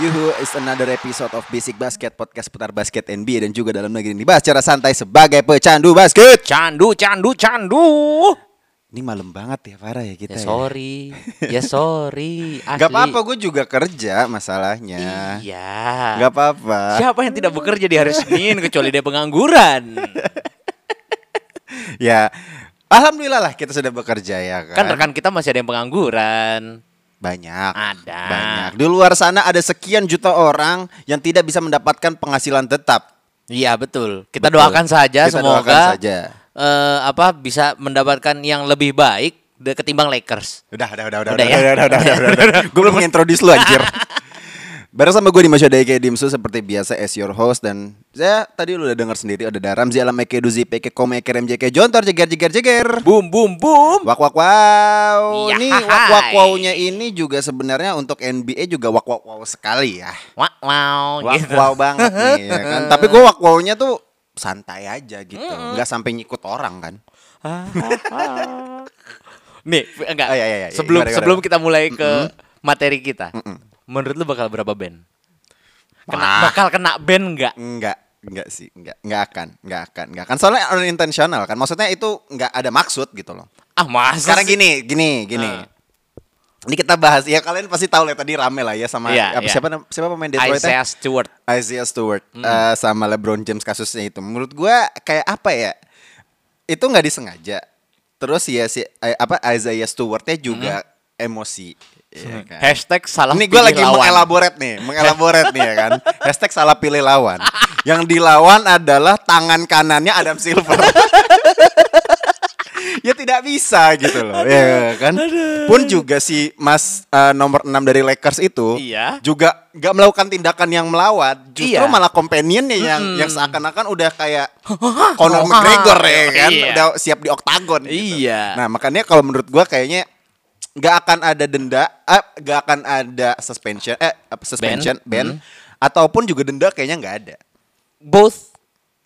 Yuhu is another episode of Basic Basket Podcast putar basket NBA dan juga dalam negeri ini dibahas secara santai sebagai pecandu basket. Candu, candu, candu. Ini malam banget ya Farah ya kita Ya ya. sorry, ya sorry. Asli. Gak apa-apa gue juga kerja masalahnya. Iya. Gak apa-apa. Siapa yang tidak bekerja di hari Senin kecuali dia pengangguran? Ya Alhamdulillah lah kita sudah bekerja ya kan. Kan rekan kita masih ada yang pengangguran. Banyak. Ada. Banyak. Di luar sana ada sekian juta orang yang tidak bisa mendapatkan penghasilan tetap. Iya betul. Kita Betul. doakan saja Kita semoga doakan saja. eh, apa bisa mendapatkan yang lebih baik ketimbang Lakers. Udah, udah, udah, udah, Udah udah, ya? udah, udah, udah, udah, udah. Gue belum introduce lu anjir. Bareng sama gue di Masya Daike Dimsu seperti biasa as your host dan saya tadi lu udah dengar sendiri ada Daram Alam Eke Duzi Peke Kome Kerem JK Jontor Jeger Jeger Jeger. Boom boom boom. Wak wak wow. Ya, Ini wak wak wow-nya ini juga sebenarnya untuk NBA juga wak wak wow sekali ya. Wow, wow Wak gitu. wow banget nih ya kan. Tapi gue wak wow-nya tuh santai aja gitu. nggak sampai nyikut orang kan. Nih, enggak. Oh, iya, iya, iya. Sebelum Gimana, gimana? sebelum kita mulai ke materi kita. Menurut lu bakal berapa band? Kena, Wah. bakal kena band enggak? Enggak, enggak sih, enggak, enggak akan, enggak akan, enggak akan. Soalnya unintentional kan, maksudnya itu enggak ada maksud gitu loh. Ah, masa Sekarang sih? gini, gini, gini. Ah. Ini kita bahas ya kalian pasti tahu lah tadi rame lah ya sama Iya, apa iya. siapa siapa pemain Detroit Isaiah Stewart. Isaiah Stewart eh, sama LeBron James kasusnya itu. Menurut gua kayak apa ya? Itu nggak disengaja. Terus ya si eh, apa Isaiah Stewartnya juga emosi. Ya kan? Hashtag salah Ini gue lagi lawan. mengelaborat nih, mengelaborat nih ya kan. Hashtag salah pilih lawan. Yang dilawan adalah tangan kanannya Adam Silver. ya tidak bisa gitu loh, ya kan. Pun juga si Mas eh, nomor 6 dari Lakers itu Iya. juga nggak melakukan tindakan yang melawan, justru Iya. malah companionnya yang yang seakan-akan udah kayak Conor McGregor ya kan, Iya. udah siap di oktagon. gitu. Iya. Nah makanya kalau menurut gua kayaknya nggak akan ada denda, eh, nggak akan ada suspension, eh apa, suspension, ban, ataupun juga denda kayaknya nggak ada. Both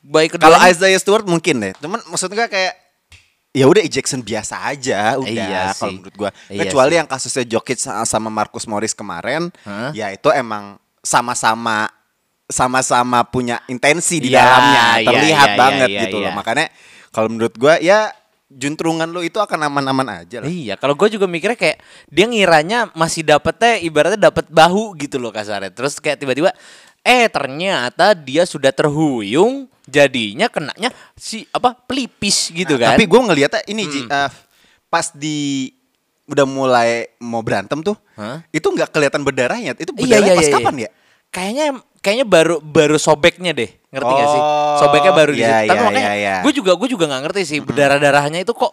baik Kalau. Isaiah Stewart mungkin deh, cuman maksud gua kayak ya udah ejection biasa aja, udah Iya kalau menurut gua. Iya Kecuali sih. yang kasusnya Jokic sa- sama Marcus Morris kemarin, Hah? ya itu emang sama-sama sama-sama punya intensi di Iya, dalamnya, iya, terlihat iya, banget iya, gitu iya. loh. Makanya kalau menurut gua ya juntrungan lu itu akan aman-aman aja lah. Iya, kalau gue juga mikirnya kayak dia ngiranya masih dapetnya ibaratnya dapat bahu gitu loh kasarnya. Terus kayak tiba-tiba eh ternyata dia sudah terhuyung jadinya kenanya si apa pelipis gitu Nah, kan. Tapi gue ngeliatnya ini Ji, eh, pas di udah mulai mau berantem tuh, Hah? itu nggak kelihatan berdarahnya. Itu Iya, berdarah iya, pas iya, kapan iya. ya? Kayaknya kayaknya baru baru sobeknya deh, ngerti gak sih? Oh, Sobeknya baru di iya, situ. Tapi iya, makanya iya, iya. gue juga gue juga nggak ngerti sih berdarah darahnya itu kok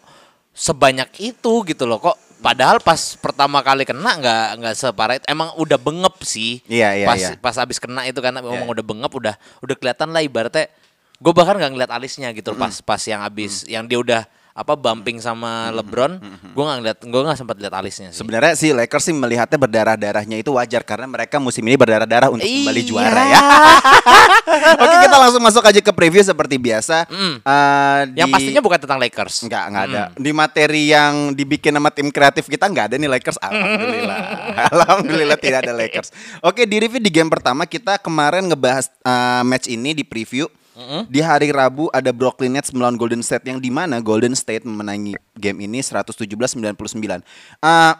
sebanyak itu gitu loh kok. Padahal pas pertama kali kena nggak nggak separah itu. Emang udah bengep sih. Iya, iya, pas iya. pas abis kena itu kan emang Iya. udah bengep udah udah kelihatan lah ibaratnya. Gue bahkan nggak ngeliat alisnya gitu loh pas pas yang abis yang dia udah apa bumping sama LeBron, gue nggak ngeliat gue nggak sempat lihat alisnya sih. Sebenarnya si Lakers sih melihatnya berdarah-darahnya itu wajar karena mereka musim ini berdarah-darah untuk kembali Iya. juara ya. Oke kita langsung masuk aja ke preview seperti biasa. Mm. Yang di- pastinya bukan tentang Lakers. Enggak, enggak ada. Hmm. Di materi yang dibikin sama tim kreatif kita enggak ada nih Lakers. Alhamdulillah. Alhamdulillah tidak ada Lakers. Oke, di review di game pertama kita kemarin ngebahas uh, match ini di preview. Di hari Rabu ada Brooklyn Nets melawan Golden State yang di mana Golden State memenangi game ini 117-99. Uh,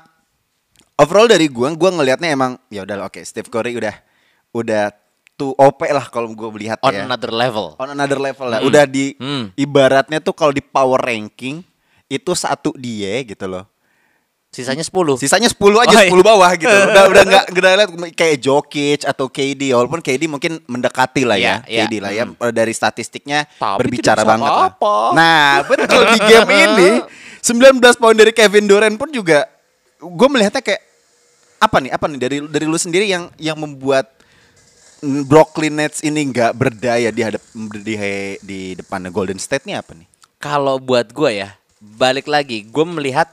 overall dari gua, gua ngelihatnya emang ya udah oke Steve Curry udah udah tuh OP lah kalau gua melihat On ya another level. on another level lah. Udah di Hmm. ibaratnya tuh kalau di power ranking itu satu dia gitu loh. Sisanya 10. Sisanya 10 aja, Oh, iya. 10 bawah gitu. Udah udah enggak enggak lihat kayak Jokic atau KD walaupun KD mungkin mendekati lah ya, Iya, iya. KD lah ya dari statistiknya Tapi berbicara banget lah. apa-apa. Nah, betul di game ini 19 poin dari Kevin Durant pun juga gue melihatnya kayak apa nih? Apa nih dari dari lu sendiri yang yang membuat Brooklyn Nets ini nggak berdaya di hadap di di depan Golden State nih apa nih? Kalau buat gue ya, balik lagi, gue melihat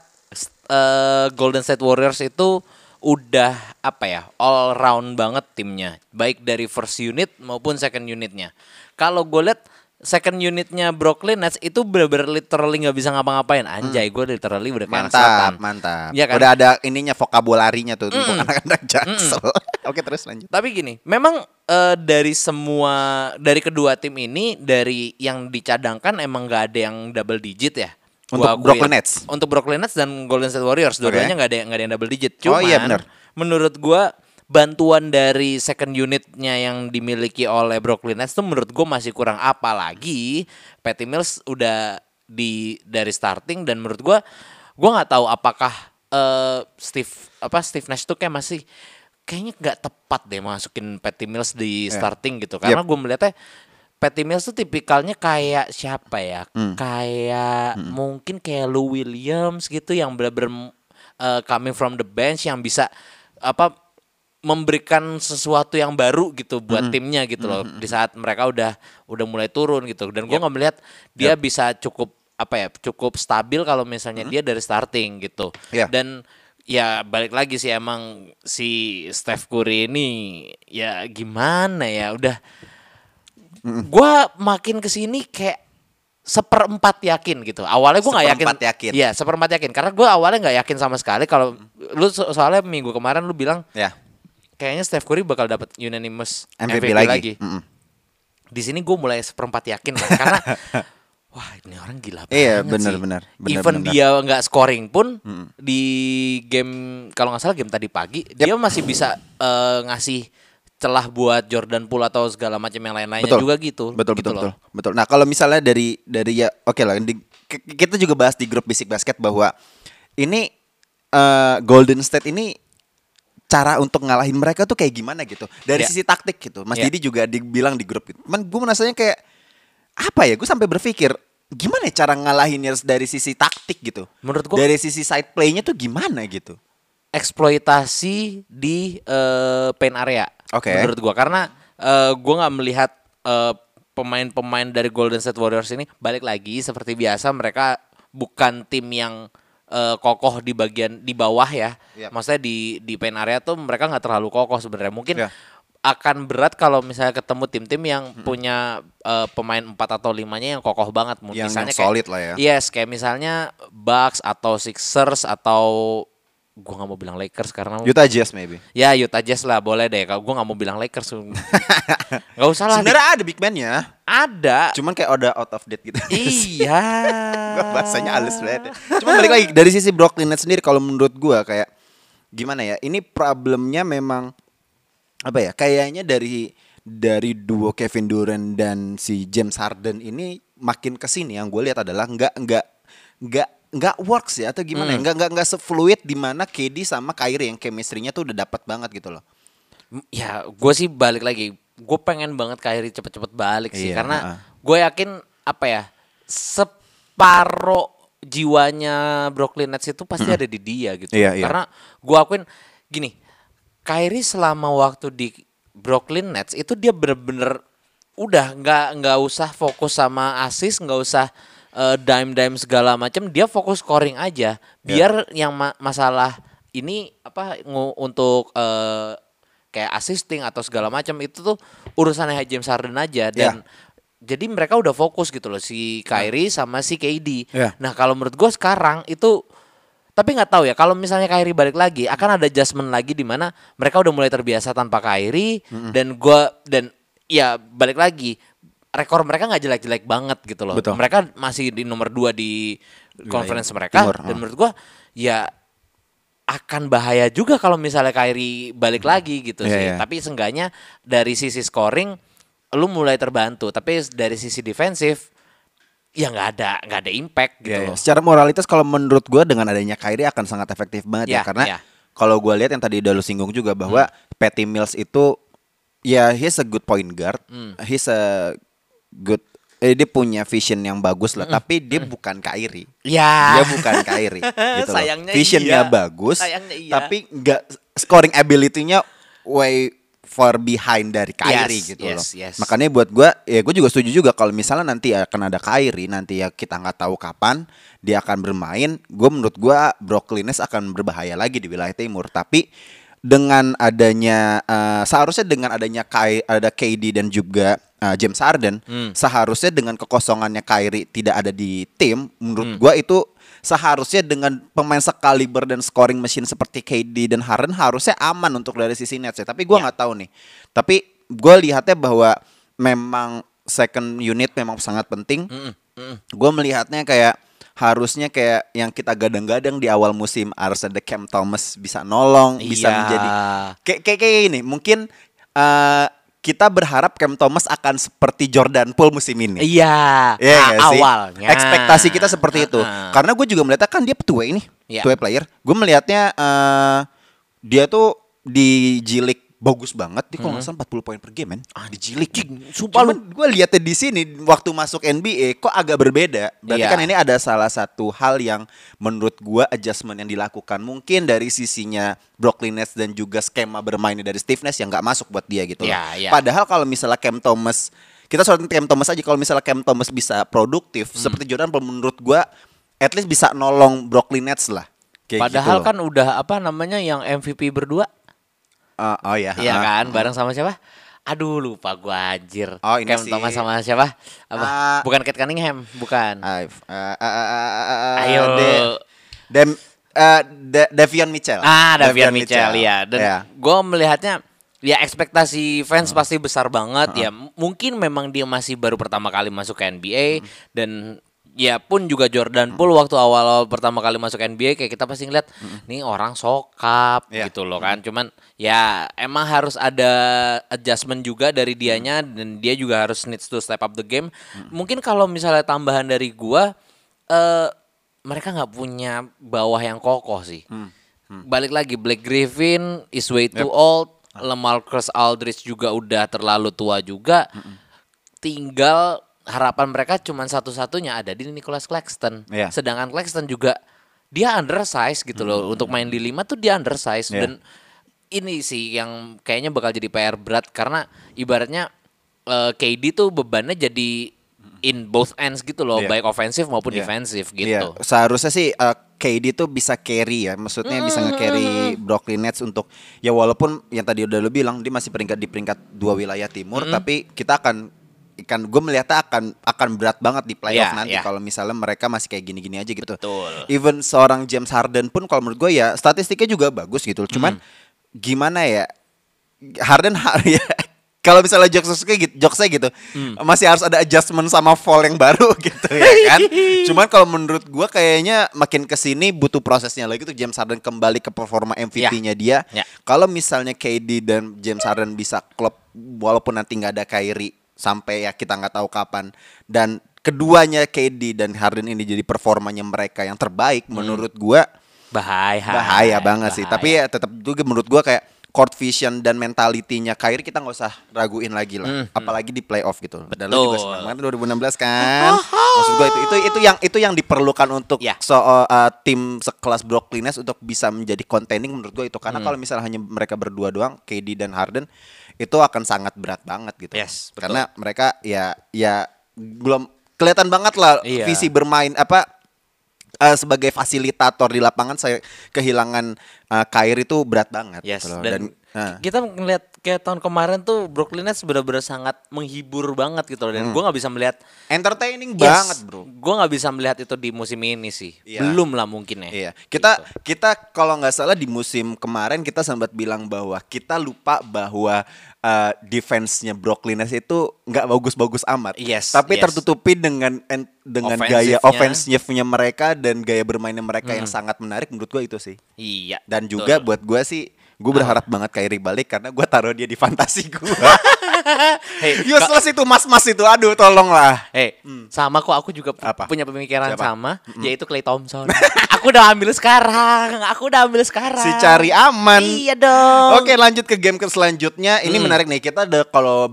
eh, Golden State Warriors itu udah apa ya, all round banget timnya, baik dari first unit maupun second unitnya. Kalau gue lihat second unitnya Brooklyn Nets itu bener-bener literally nggak bisa ngapa-ngapain. Anjay, gue literally udah kayak. Hmm. Mantap, mantap. Iya kan? Udah ada ininya vokabularinya tuh untuk anak-anak jaksel. Oke, terus lanjut. Tapi gini, memang eh, dari semua dari kedua tim ini dari yang dicadangkan emang nggak ada yang double digit ya. Untuk. Brooklyn Nets? Untuk Brooklyn Nets dan Golden State Warriors dua-duanya nggak ada nggak ada yang double digit. Oh, Cuman iya, bener. menurut gua bantuan dari second unitnya yang dimiliki oleh Brooklyn Nets tuh menurut gua masih kurang apalagi Patty Mills udah di dari starting dan menurut gua gua nggak tahu apakah eh, Steve apa Steve Nash tuh kayak masih kayaknya nggak tepat deh masukin Patty Mills di starting gitu karena gue melihatnya Patty Mills tuh tipikalnya kayak siapa ya? Kayak mungkin kayak Lou Williams gitu yang bener-bener uh, coming from the bench yang bisa apa memberikan sesuatu yang baru gitu buat timnya gitu loh. Di saat mereka udah udah mulai turun gitu. Dan gue nggak melihat dia bisa cukup apa ya cukup stabil kalau misalnya dia dari starting gitu. Iya. dan ya balik lagi sih emang si Steph Curry ini ya gimana ya udah gua makin ke sini kayak seperempat yakin gitu awalnya gua nggak yakin Seperempat yakin. Iya seperempat yakin karena gua awalnya nggak yakin sama sekali kalau lu so- soalnya minggu kemarin lu bilang Ya. kayaknya Steph Curry bakal dapat unanimous MVP, MVP, lagi. lagi. Mm-mm. Di sini gue mulai seperempat yakin lah karena wah ini orang gila banget Iya, sih. benar-benar, Even benar-benar. dia nggak scoring pun di game kalau nggak salah game tadi pagi dia masih bisa eh, ngasih celah buat Jordan Poole atau segala macam yang lain-lainnya Betul. juga gitu. Betul gitu betul loh. betul. Betul. Nah, kalau misalnya dari dari ya oke lah di- kita juga bahas di grup Basic Basket bahwa ini eh, Golden State ini cara untuk ngalahin mereka tuh kayak gimana gitu. Dari Ya. sisi taktik gitu. Mas Ya. Didi juga dibilang di grup itu. Cuman gue merasanya kayak apa ya? Gue sampai berpikir gimana ya cara ngalahinnya dari sisi taktik gitu. Menurut gua- dari sisi side play-nya tuh gimana gitu. Eksploitasi di eh, paint area. Oke. Menurut gua karena eh, gua nggak melihat eh, pemain-pemain dari Golden State Warriors ini balik lagi seperti biasa mereka bukan tim yang eh, kokoh di bagian di bawah ya. Yap. Maksudnya di di paint area tuh mereka nggak terlalu kokoh sebenarnya. Mungkin Ya. akan berat kalau misalnya ketemu tim-tim yang punya eh, pemain 4 atau limanya yang kokoh banget. Yang- yang Misalnya solid kayak- lah ya. Yes, kayak misalnya Bucks atau Sixers atau gua nggak mau bilang Lakers karena Utah Jazz maybe. ya Utah Jazz lah boleh deh. Kalau gua nggak mau bilang Lakers, nggak usah lah. Sebenarnya ada big man-nya. ada. Cuman kayak udah out of date gitu. iya. Gua bahasanya halus banget. ya. Cuma balik lagi dari sisi Brooklyn Nets sendiri kalau menurut gua kayak gimana ya? Ini problemnya memang apa ya? Kayaknya dari dari duo Kevin Durant dan si James Harden ini makin ke sini yang gue lihat adalah nggak nggak nggak nggak works ya atau gimana ya? Nggak nggak nggak sefluid di mana KD sama Kyrie yang chemistry-nya tuh udah dapat banget gitu loh. Ya, gue sih balik lagi. Gue pengen banget Kyrie cepet-cepet balik sih, Iya, karena heeh. gue yakin apa ya separo jiwanya Brooklyn Nets itu pasti ada di dia gitu. Iya, iya. Karena gue akuin gini, Kyrie selama waktu di Brooklyn Nets itu dia bener-bener udah nggak nggak usah fokus sama assist, nggak usah eh, dime-dime segala macam, dia fokus scoring aja. Biar yang ma- masalah ini apa untuk eh, kayak assisting atau segala macam itu tuh urusannya James Harden aja dan jadi mereka udah fokus gitu loh si Kyrie sama si KD. Ya. Nah kalau menurut gue sekarang itu tapi nggak tahu ya kalau misalnya Kyrie balik lagi akan ada adjustment lagi di mana mereka udah mulai terbiasa tanpa Kyrie dan gua dan ya balik lagi rekor mereka nggak jelek-jelek banget gitu loh. Betul. Mereka masih di nomor 2 di conference mereka Timur, dan ah. menurut gua ya akan bahaya juga kalau misalnya Kyrie balik lagi gitu Iya, sih. iya. Tapi seenggaknya dari sisi scoring lu mulai terbantu, tapi dari sisi defensif ya nggak ada nggak ada impact gitu Iya, iya. loh. Secara moralitas kalau menurut gua dengan adanya Kyrie akan sangat efektif banget ya, Iya, karena iya. kalau gua lihat yang tadi udah lu singgung juga bahwa Patty Mills itu ya he's a good point guard, he's a good eh, dia punya vision yang bagus lah, tapi dia bukan Kyrie. Ya. Dia bukan Kyrie gitu loh. Sayangnya Visionnya iya. bagus, Sayangnya iya. tapi nggak scoring ability-nya way far behind dari Kyrie Yes, gitu yes, loh. yes. Makanya buat gua ya gue juga setuju juga kalau misalnya nanti akan ada Kyrie nanti ya kita nggak tahu kapan dia akan bermain. Gue menurut gua Brooklyn Nets akan berbahaya lagi di wilayah timur. Tapi dengan adanya eh, seharusnya dengan adanya Kai, ada KD dan juga eh, James Harden, Hmm. seharusnya dengan kekosongannya Kyrie tidak ada di tim, menurut Hmm. gua itu seharusnya dengan pemain sekaliber dan scoring machine seperti KD dan Harden harusnya aman untuk dari sisi Nets ya. Tapi gua Ya. nggak tahu nih. Tapi gue lihatnya bahwa memang second unit memang sangat penting. Mm-mm, mm-mm. Gue melihatnya kayak harusnya kayak yang kita gadang-gadang di awal musim harus ada Cam Thomas bisa nolong, bisa Iya. menjadi kayak kayak kayak ini. Mungkin eh, kita berharap Cam Thomas akan seperti Jordan Poole musim ini. Iya, Iya a- nggak sih? awalnya. Ekspektasi kita seperti itu. Heeh. Karena gue juga melihatnya kan dia two way nih, Iya. two way player. Gue melihatnya eh, dia tuh dijilik bagus banget. Dia kalau nggak salah 40 poin per game, men. Ah, dijilik. sumpah Cuman gue lihatnya di sini waktu masuk NBA kok agak berbeda. Berarti Iya. kan ini ada salah satu hal yang menurut gua adjustment yang dilakukan mungkin dari sisinya Brooklyn Nets dan juga skema bermainnya dari Steve Nash yang nggak masuk buat dia gitu. loh. Iya, iya. Padahal kalau misalnya Cam Thomas kita soal Cam Thomas aja kalau misalnya Cam Thomas bisa produktif Hmm. seperti Jordan menurut gua at least bisa nolong Brooklyn Nets lah. Kayak gitu Padahal loh. kan udah apa namanya yang MVP berdua, Ah, oh ya. Iya ah. kan, bareng sama siapa? Aduh lupa gua anjir. Oh, ini Cam si- Thomas sama siapa? Apa? Ah. bukan Kate Cunningham, bukan. Ah, ah, Ayo. De- Dem eh, De- Devion Mitchell. Ah, Davian Mitchell ya. Dan Ya. gue melihatnya ya ekspektasi fans Hmm. pasti besar banget ya. M- Mungkin memang dia masih baru pertama kali masuk ke NBA Hmm. dan ya pun juga Jordan Poole waktu awal pertama kali masuk NBA kayak kita pasti ngeliat nih orang sokap Hmm. Ya. gitu loh kan. Cuman ya emang harus ada adjustment juga dari dianya Hmm. dan dia juga harus needs to step up the game. Mungkin kalau misalnya tambahan dari gua eh mereka nggak punya bawah yang kokoh sih. Hmm. Balik lagi Blake Griffin is way too old, LaMarcus Aldridge juga udah terlalu tua juga. Tinggal harapan mereka cuma satu-satunya ada di Nicholas Claxton. Iya. Sedangkan Claxton juga dia undersize gitu loh. Untuk main di lima tuh dia undersize Iya. dan ini sih yang kayaknya bakal jadi PR berat karena ibaratnya eh, KD tuh bebannya jadi in both ends gitu loh, Iya. baik ofensif maupun Iya. defensif Iya, gitu. seharusnya sih eh, KD tuh bisa carry ya, maksudnya bisa nge-carry Brooklyn Nets untuk ya walaupun yang tadi udah lu bilang dia masih peringkat di peringkat dua wilayah timur, tapi kita akan kan gue melihatnya akan akan berat banget di playoff Iya, nanti iya. kalau misalnya mereka masih kayak gini-gini aja gitu. Betul. Even seorang James Harden pun kalau menurut gue ya statistiknya juga bagus gitu. Cuman gimana ya Harden ha- ya kalau misalnya jokes kayak gitu, jokesnya gitu masih harus ada adjustment sama fall yang baru gitu ya kan. Cuman kalau menurut gua kayaknya makin ke sini butuh prosesnya lagi tuh James Harden kembali ke performa MVP-nya dia. Ya. Kalau misalnya KD dan James Harden bisa klop walaupun nanti nggak ada Kyrie sampai ya kita nggak tahu kapan dan keduanya KD dan Harden ini jadi performanya mereka yang terbaik menurut gua Bahaya. bahaya banget sih. bahaya. Tapi ya tetap juga menurut gua kayak court vision dan mentalitinya Kyrie kita nggak usah raguin lagi lah. Apalagi di playoff gitu. Dan lu juga Betul. senang banget 2016 kan. Maksud gua itu itu itu yang itu yang diperlukan untuk Ya. so, uh, tim sekelas Brooklyn Nets untuk bisa menjadi contending menurut gua itu Hmm. karena kalau misalnya hanya mereka berdua doang KD dan Harden itu akan sangat berat banget gitu. Yes, betul. Karena mereka ya ya belum kelihatan banget lah Iya. visi bermain apa eh, sebagai fasilitator di lapangan saya kehilangan eh, Kyrie itu berat banget Yes, gitu loh. dan, eh, kita ngeliat kayak tahun kemarin tuh Brooklyn Nets benar-benar sangat menghibur banget gitu loh. Dan gua nggak bisa melihat entertaining Yes, Hmm. banget bro Gua nggak bisa melihat itu di musim ini sih. Iya. Belum lah mungkin ya. Iya, kita Gitu. kita kalau nggak salah di musim kemarin kita sempat bilang bahwa kita lupa bahwa uh, defense-nya Brooklyn Nets itu nggak bagus-bagus amat. Yes, Tapi yes. tertutupi dengan en- dengan gaya Offensive-nya. offensive-nya mereka dan gaya bermainnya mereka Hmm. yang sangat menarik menurut gua itu sih. Iya. Dan betul. juga buat gua sih gue berharap banget Kyrie balik karena gue taruh dia di fantasi gue. Hei, Useless itu mas-mas itu. Aduh, tolonglah. Eh, sama kok aku juga Hmm. Apa? punya pemikiran Siapa? sama, yaitu Clay Thompson. aku udah ambil sekarang, aku udah ambil sekarang. Si cari aman. Iya dong. Oke, lanjut ke game ke selanjutnya. Ini Hmm. menarik nih. Kita ada kalau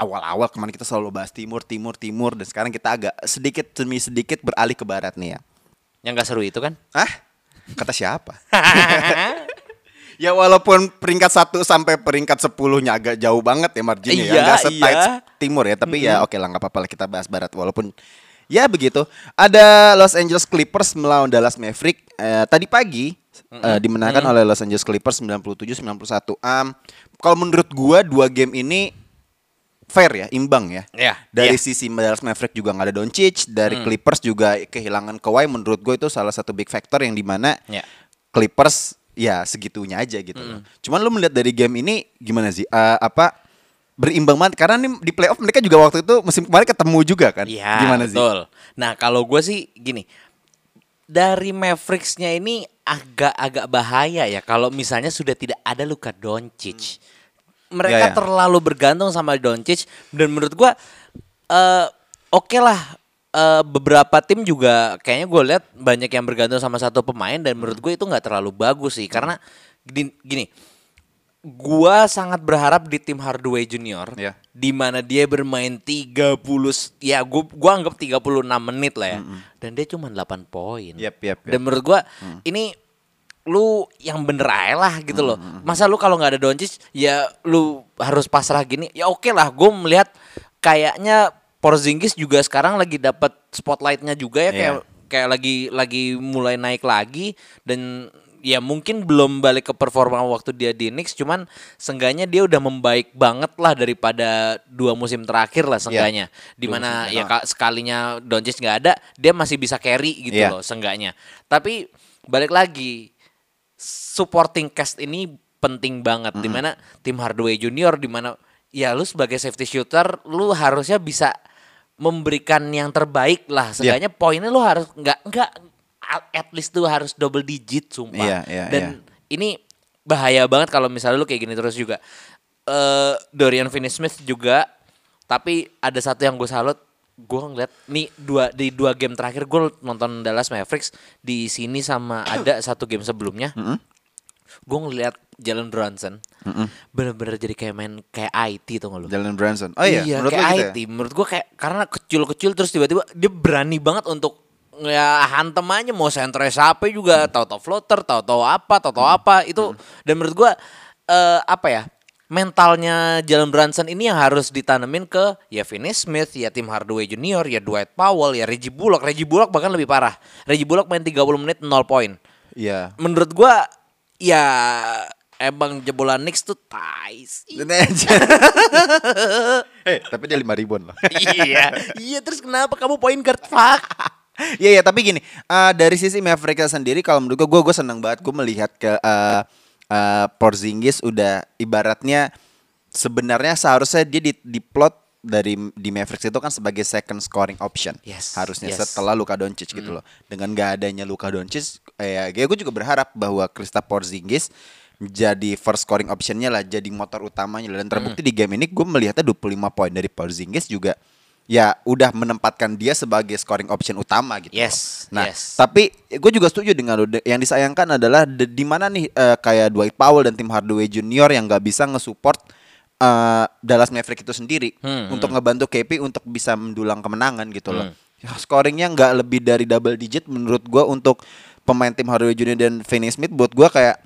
awal-awal kemarin kita selalu bahas timur, timur, timur dan sekarang kita agak sedikit demi sedikit beralih ke barat nih ya. Yang gak seru itu kan? Hah? Kata siapa? ya walaupun peringkat 1 sampai peringkat 10-nya agak jauh banget ya marginnya ya. Iya, Nggak setight iya. timur ya. Tapi ya oke lah nggak apa-apa lah kita bahas barat. Walaupun ya begitu. Ada Los Angeles Clippers melawan Dallas Maverick. Eh, tadi pagi eh, dimenangkan oleh Los Angeles Clippers 97-91. Um, kalau menurut gua dua game ini fair ya, imbang ya. Iya, Dari iya. sisi Dallas Maverick juga nggak ada Doncic, dari Clippers juga kehilangan Kawhi menurut gue itu salah satu big factor yang di mana Iya. Clippers ya segitunya aja gitu loh. Cuman lu melihat dari game ini gimana sih? Eh, apa berimbang banget karena nih di playoff mereka juga waktu itu musim kemarin ketemu juga kan? Iya, Gimana sih? betul. Nah, kalau gue sih gini. Dari Mavericks-nya ini agak-agak bahaya ya kalau misalnya sudah tidak ada Luka Doncic. Mereka Ya, ya. terlalu bergantung sama Doncic dan menurut gua eh oke lah eh, beberapa tim juga kayaknya gue lihat banyak yang bergantung sama satu pemain dan menurut gue itu nggak terlalu bagus sih karena gini, gini gua sangat berharap di tim Hardaway Junior Ya. di mana dia bermain 30 ya gua gua anggap 36 menit lah ya dan dia cuma 8 poin. Yap, yap, yap. Dan menurut gua ini lu yang bener aja lah gitu loh. Masa lu kalau nggak ada Doncic ya lu harus pasrah gini. Ya oke lah, gue melihat kayaknya Porzingis juga sekarang lagi dapat spotlightnya juga ya kayak Iya. kayak lagi lagi mulai naik lagi dan ya mungkin belum balik ke performa waktu dia di Knicks cuman seenggaknya dia udah membaik banget lah daripada dua musim terakhir lah seenggaknya di mana ya ka- sekalinya Doncic nggak ada dia masih bisa carry gitu Iya. loh seenggaknya tapi balik lagi supporting cast ini penting banget. Di mana tim Hardaway Junior di mana ya lu sebagai safety shooter lu harusnya bisa memberikan yang terbaik lah. Iya. seenggaknya poinnya lu harus nggak nggak at least tuh harus double digit sumpah. Iya, iya, dan ini bahaya banget kalau misalnya lu kayak gini terus juga. Eh Dorian Finney-Smith juga tapi ada satu yang gue salut gue ngeliat nih dua di dua game terakhir gue nonton Dallas Mavericks di sini sama ada satu game sebelumnya gue ngeliat Jalen Brunson bener-bener jadi kayak main kayak IT tuh nggak lu Jalen Brunson. Oh iya, menurut kayak lu gitu IT. Menurut gua kayak karena kecil-kecil terus tiba-tiba dia berani banget untuk ya hantem aja mau sentre siapa juga tahu-tahu floater, tahu-tahu apa, tahu-tahu apa itu dan menurut gua eh, apa ya? Mentalnya Jalen Brunson ini yang harus ditanemin ke ya Finney Smith, ya Tim Hardaway Junior, ya Dwight Powell, ya Reggie Bullock. Reggie Bullock bahkan lebih parah. Reggie Bullock main 30 menit 0 poin. ya. Iya. Menurut gua ya emang jebolan Knicks tuh tai sih. Dan aja. Eh, tapi dia lima ribuan loh. iya, iya terus kenapa kamu point guard fuck? Iya ya tapi gini eh, dari sisi Mavericks sendiri kalau menurut gue gue gue senang banget gue melihat ke eh, eh, Porzingis udah ibaratnya sebenarnya seharusnya dia di, diplot dari di Mavericks itu kan sebagai second scoring option. Yes, harusnya yes. setelah Luka Doncic gitu loh. Dengan gak adanya Luka Doncic eh, ya gue juga berharap bahwa Kristaps Porzingis jadi first scoring optionnya lah jadi motor utamanya. Dan terbukti di game ini gue melihatnya 25 poin dari Porzingis juga ya udah menempatkan dia sebagai scoring option utama gitu. loh. Yes, Nah, yes. tapi gue juga setuju dengan lo. Yang disayangkan adalah de- di mana nih eh, kayak Dwight Powell dan tim Hardaway Junior yang nggak bisa nge-support eh, Dallas Maverick itu sendiri Hmm, untuk ngebantu KP untuk bisa mendulang kemenangan gitu loh. Ya, scoringnya nggak lebih dari double digit menurut gue untuk pemain tim Hardaway Junior dan Finney Smith buat gue kayak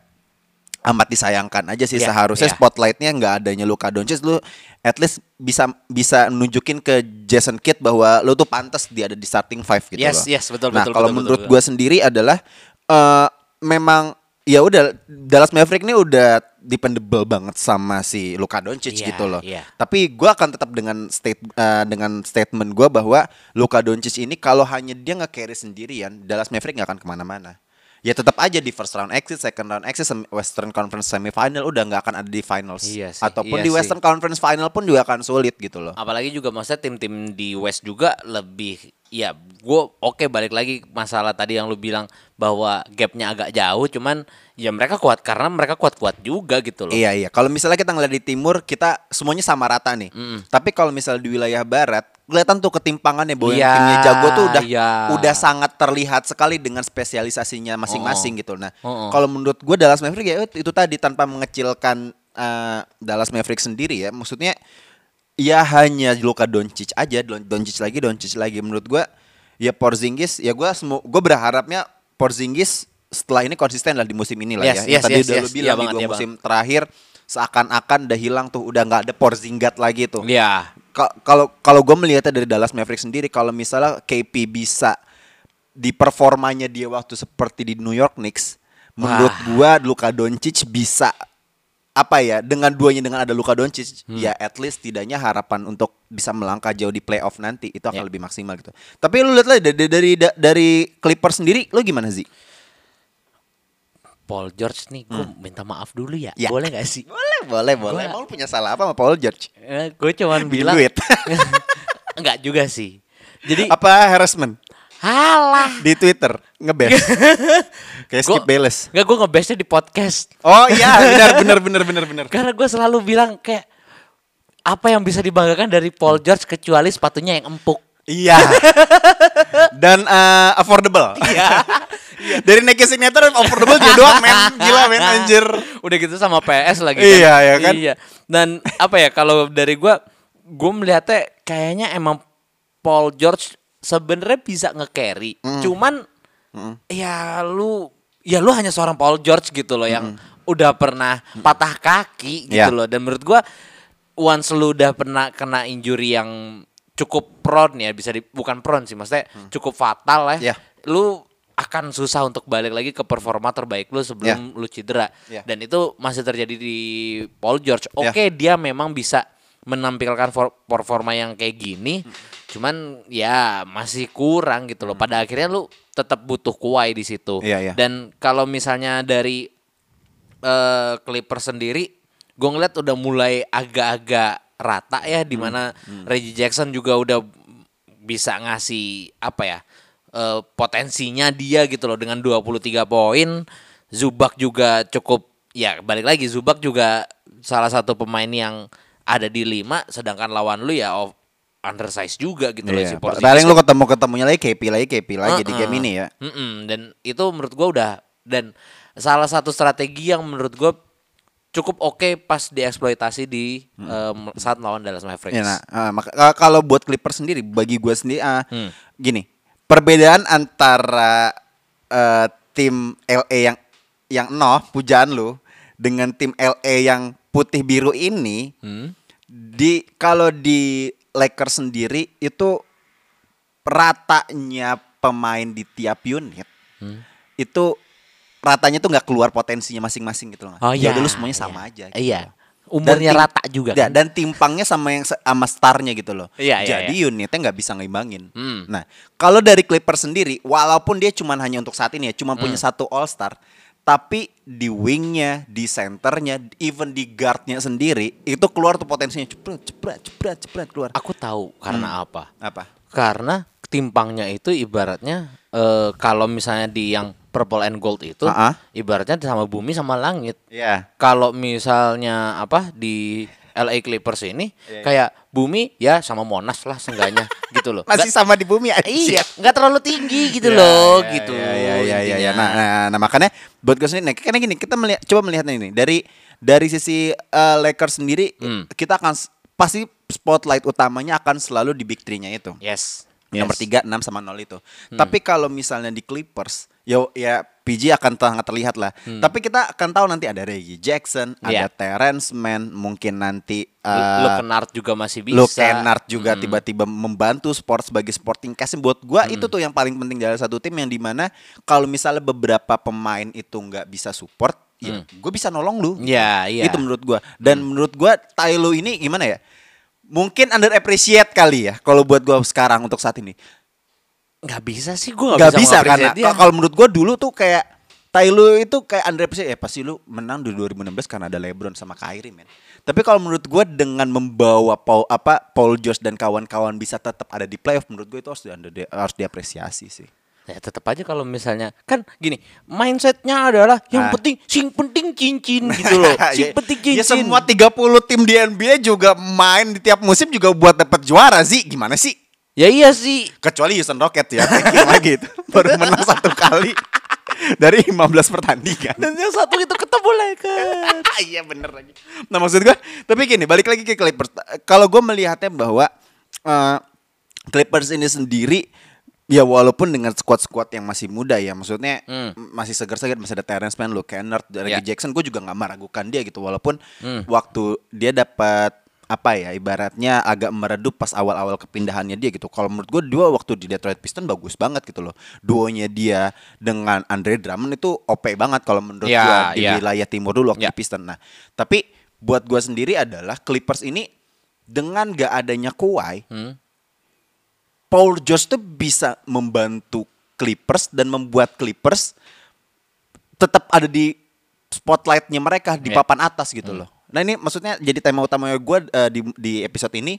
amat disayangkan aja sih Iya, seharusnya iya. spotlightnya nggak adanya Luka Doncic lu at least bisa bisa nunjukin ke Jason Kidd bahwa lu tuh pantas dia ada di starting five gitu Yes, loh. yes, betul, nah betul, kalau betul, menurut gua sendiri adalah eh memang ya udah Dallas Maverick ini udah dependable banget sama si Luka Doncic Iya, gitu loh. iya. Tapi gua akan tetap dengan state eh, dengan statement gua bahwa Luka Doncic ini kalau hanya dia nge-carry sendirian, Dallas Maverick nggak akan ke mana-mana. Ya tetap aja di first round exit, second round exit, Western Conference semifinal udah nggak akan ada di finals. Iya sih, Ataupun iya di sih. Western Conference final pun juga akan sulit gitu loh. Apalagi juga maksudnya tim-tim di West juga lebih ya gue oke balik lagi masalah tadi yang lu bilang bahwa gapnya agak jauh cuman ya mereka kuat karena mereka kuat-kuat juga gitu loh Iya iya. Kalau misalnya kita ngeliat di timur, kita semuanya sama rata nih. Tapi kalau misalnya di wilayah barat, kelihatan tuh ketimpangannya bahwa yang Iya, timnya jago tuh udah iya. udah sangat terlihat sekali dengan spesialisasinya masing-masing gitu. Nah, Oh. kalau menurut gue Dallas Mavericks ya itu tadi tanpa mengecilkan eh, Dallas Mavericks sendiri ya. Maksudnya ya hanya Luka Doncic aja, Don- Doncic lagi, Doncic lagi. Menurut gua ya Porzingis ya gua semu gue berharapnya Porzingis setelah ini konsisten lah di musim ini lah Yes, ya. Yang yes, tadi yes, udah yes. lu bilang Iya banget, iya musim terakhir seakan-akan udah hilang tuh, udah nggak ada Porzingat lagi tuh. Iya. Ka- Kalau kalau gue melihatnya dari Dallas Mavericks sendiri, kalau misalnya KP bisa di performanya dia waktu seperti di New York Knicks, menurut gua Luka Doncic bisa apa ya dengan duanya dengan ada Luka Doncic Hmm. ya at least tidaknya harapan untuk bisa melangkah jauh di playoff nanti itu akan Ya. lebih maksimal gitu. Tapi lu lihat lah dari dari dari Clippers sendiri lu gimana sih? Paul George nih gue minta maaf dulu ya, Ya. boleh gak sih Boleh, boleh, boleh. Gua- Emang lu punya salah apa sama Paul George? Eh, gue cuman bilang enggak juga sih jadi apa harassment halah di Twitter ngebes? Kayak Skip Bayless. Enggak gue ngebestnya di podcast Oh iya, benar benar benar benar benar. Karena gue selalu bilang kayak apa yang bisa dibanggakan dari Paul George kecuali sepatunya yang empuk. Iya. Dan eh, affordable. Iya. Dari Nike Signature affordable dia doang men. Gila men anjir. Udah gitu sama PS lagi Iya, ya kan? Iya. Dan apa ya kalau dari gue gue melihatnya kayaknya emang Paul George sebenarnya bisa nge-carry. Cuman ya lu ya lu hanya seorang Paul George gitu loh yang udah pernah patah kaki gitu Iya. loh dan menurut gua once lu udah pernah kena injury yang cukup prone ya bisa di, bukan prone sih maksudnya cukup fatal ya. Iya. Lu akan susah untuk balik lagi ke performa terbaik lu sebelum lu cedera. Iya. Dan itu masih terjadi di Paul George. Oke, dia memang bisa menampilkan for- performa yang kayak gini. Cuman ya masih kurang gitu loh. Pada akhirnya lu tetap butuh kuai di situ. Iya, iya. Dan kalau misalnya dari eh Clippers sendiri, gue ngeliat udah mulai agak-agak rata ya, di mana Reggie Jackson juga udah bisa ngasih apa ya eh, potensinya dia gitu loh dengan 23 poin. Zubak juga cukup ya balik lagi Zubak juga salah satu pemain yang ada di 5 sedangkan lawan lu ya of undersize juga gitu loh si Iya. Porzingis Paling lu ketemu ketemunya lagi KP lagi KP lagi di Heeh. game ini ya. Mm-mm, dan itu menurut gua udah dan salah satu strategi yang menurut gua cukup oke pas dieksploitasi di em, saat melawan Dallas Mavericks. Ya, nah, ah, maka- ah, kalau buat Clippers sendiri, bagi gue sendiri, ah, Hmm. gini, perbedaan antara eh, tim LA yang yang noh pujaan lu dengan tim LA yang putih biru ini, Hmm. di kalau di Lakers sendiri itu ratanya pemain di tiap unit Hmm. itu ratanya tuh nggak keluar potensinya masing-masing gitu loh. Oh ya iya. dulu semuanya iya. sama aja. gitu Iya. Umurnya tim- rata juga Ya, kan. dan timpangnya sama yang sama starnya gitu loh. Iya, iya, Jadi unitnya nggak bisa ngeimbangin. Hmm. Nah, kalau dari Clippers sendiri, walaupun dia cuma hanya untuk saat ini ya, cuma Hmm. punya satu All Star, tapi di wingnya, di centernya, even di guardnya sendiri, itu keluar tuh potensinya cepret, cepret, cepret, cepret keluar. Aku tahu karena apa? Apa? Karena timpangnya itu ibaratnya eh, kalau misalnya di yang purple and gold itu Ah-ah. ibaratnya sama bumi sama langit. Ya. kalau misalnya apa di LA Clippers ini kayak bumi ya sama Monas lah seenggaknya gitu loh. Masih sama di bumi aja. iya, nggak terlalu tinggi gitu Ya, loh, ya, gitu. Ya, ya, ya, ya, ya. intinya. Nah, nah, nah, makanya buat gue sendiri, nah, karena gini, kita melihat, coba melihat ini dari dari sisi eh, Lakers sendiri, Hmm. kita akan pasti spotlight utamanya akan selalu di big three-nya itu. Yes. Nomor yes. 3, 6 sama 0 itu. Tapi kalau misalnya di Clippers, ya ya PG akan sangat terlihat lah. Tapi kita akan tahu nanti ada Reggie Jackson, Iya. ada Terrence Mann, mungkin nanti Lu eh, Lu Kennard juga masih bisa. Luke Kennard juga tiba-tiba membantu sport sebagai sporting cast. Buat gua itu tuh yang paling penting dari satu tim yang di mana kalau misalnya beberapa pemain itu nggak bisa support ya gue bisa nolong lu. Iya, iya. itu menurut gua. Dan menurut gua Tylo ini gimana ya? Mungkin under appreciate kali ya kalau buat gua sekarang untuk saat ini nggak bisa sih gue nggak bisa, karena nge-appreciate dia. kalau menurut gua dulu tuh kayak Tylo itu kayak under appreciate ya pasti lu menang di 2016 karena ada LeBron sama Kyrie men Tapi kalau menurut gue dengan membawa Paul apa Paul George dan kawan-kawan bisa tetap ada di playoff, menurut gue itu harus di, harus diapresiasi sih. Ya tetap aja kalau misalnya kan gini mindsetnya adalah yang Ah. penting sing penting cincin gitu loh sing Ya- penting cincin Ya semua 30 tim di NBA juga main di tiap musim juga buat dapat juara sih. Gimana sih? Ya iya sih Kecuali Houston Rocket ya, lagi itu. Baru menang satu kali dari 15 pertandingan. dan yang satu itu ketemu Lakers iya bener lagi. Nah maksud gue, tapi gini balik lagi ke Clippers. Kalau gue melihatnya bahwa eh, Clippers ini sendiri ya walaupun dengan squad-squad yang masih muda ya, maksudnya Hmm. masih segar-segar, masih ada Terrence Mann, Luke Kennard, Reggie Ya. Jackson, gue juga nggak meragukan dia gitu. Walaupun Hmm. waktu dia dapat apa ya ibaratnya agak meredup pas awal-awal kepindahannya dia gitu. Kalau menurut gue dua waktu di Detroit Pistons bagus banget gitu loh. Duonya dia dengan Andre Drummond itu OP banget kalau menurut Ya, gue di ya. wilayah timur dulu waktu di Pistons. Nah, tapi buat gua sendiri adalah Clippers ini dengan gak adanya Kawhi, Hmm. Paul George tuh bisa membantu Clippers dan membuat Clippers tetap ada di spotlightnya mereka di Ya. papan atas gitu loh. Nah ini maksudnya jadi tema utamanya gue di di episode ini,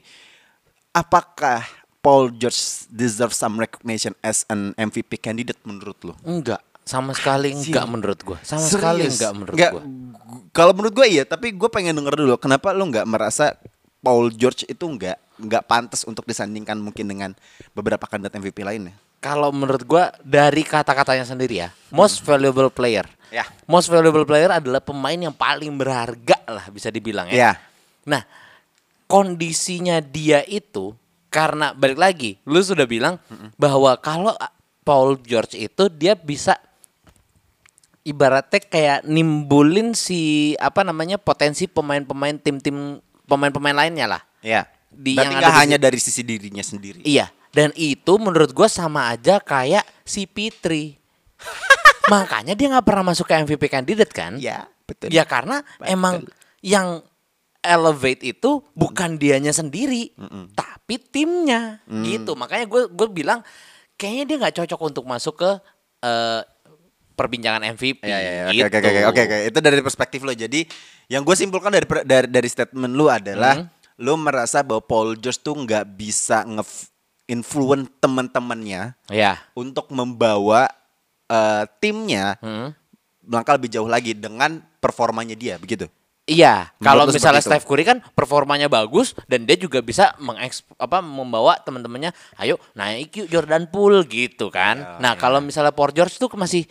apakah Paul George deserve some recognition as an MVP candidate menurut lo? enggak sama sekali enggak Serius? menurut gua sama sekali Serius? enggak menurut Nggak, gua gu- Kalau menurut gue iya, tapi gue pengen denger dulu kenapa lu nggak merasa Paul George itu nggak nggak pantas untuk disandingkan mungkin dengan beberapa kandidat MVP lainnya. Kalau menurut gua dari kata-katanya sendiri ya most valuable player Ya. most valuable player adalah pemain yang paling berharga lah bisa dibilang ya Iya. Nah, kondisinya dia itu karena balik lagi, lu sudah bilang bahwa kalau Paul George itu dia bisa ibaratnya kayak nimbulin si apa namanya potensi pemain-pemain tim-tim pemain-pemain lainnya lah. Iya. Di- Berarti yang ada di hanya situ. dari sisi dirinya sendiri. Iya, dan itu menurut gua sama aja kayak si Pitri. Makanya dia nggak pernah masuk ke MVP kandidat kan? Iya, betul. Ya karena emang yang elevate itu bukan dianya sendiri, tapi timnya Mm. gitu. Makanya gue gue bilang kayaknya dia nggak cocok untuk masuk ke eh, perbincangan MVP. Iya, iya, iya. gitu. Oke, oke, oke, oke, oke. Itu dari perspektif lo. Jadi, yang gue simpulkan dari dari, dari statement lu adalah lo merasa bahwa Paul George tuh nggak bisa nge-influence teman-temannya Ya. untuk membawa eh, timnya Hmm. melangkah lebih jauh lagi dengan performanya dia, begitu. Iya, kalau misalnya? Steph Curry kan performanya bagus dan dia juga bisa mengeks apa membawa teman-temannya, ayo naik yuk Jordan Poole gitu kan. nah, kalau misalnya Paul George tuh masih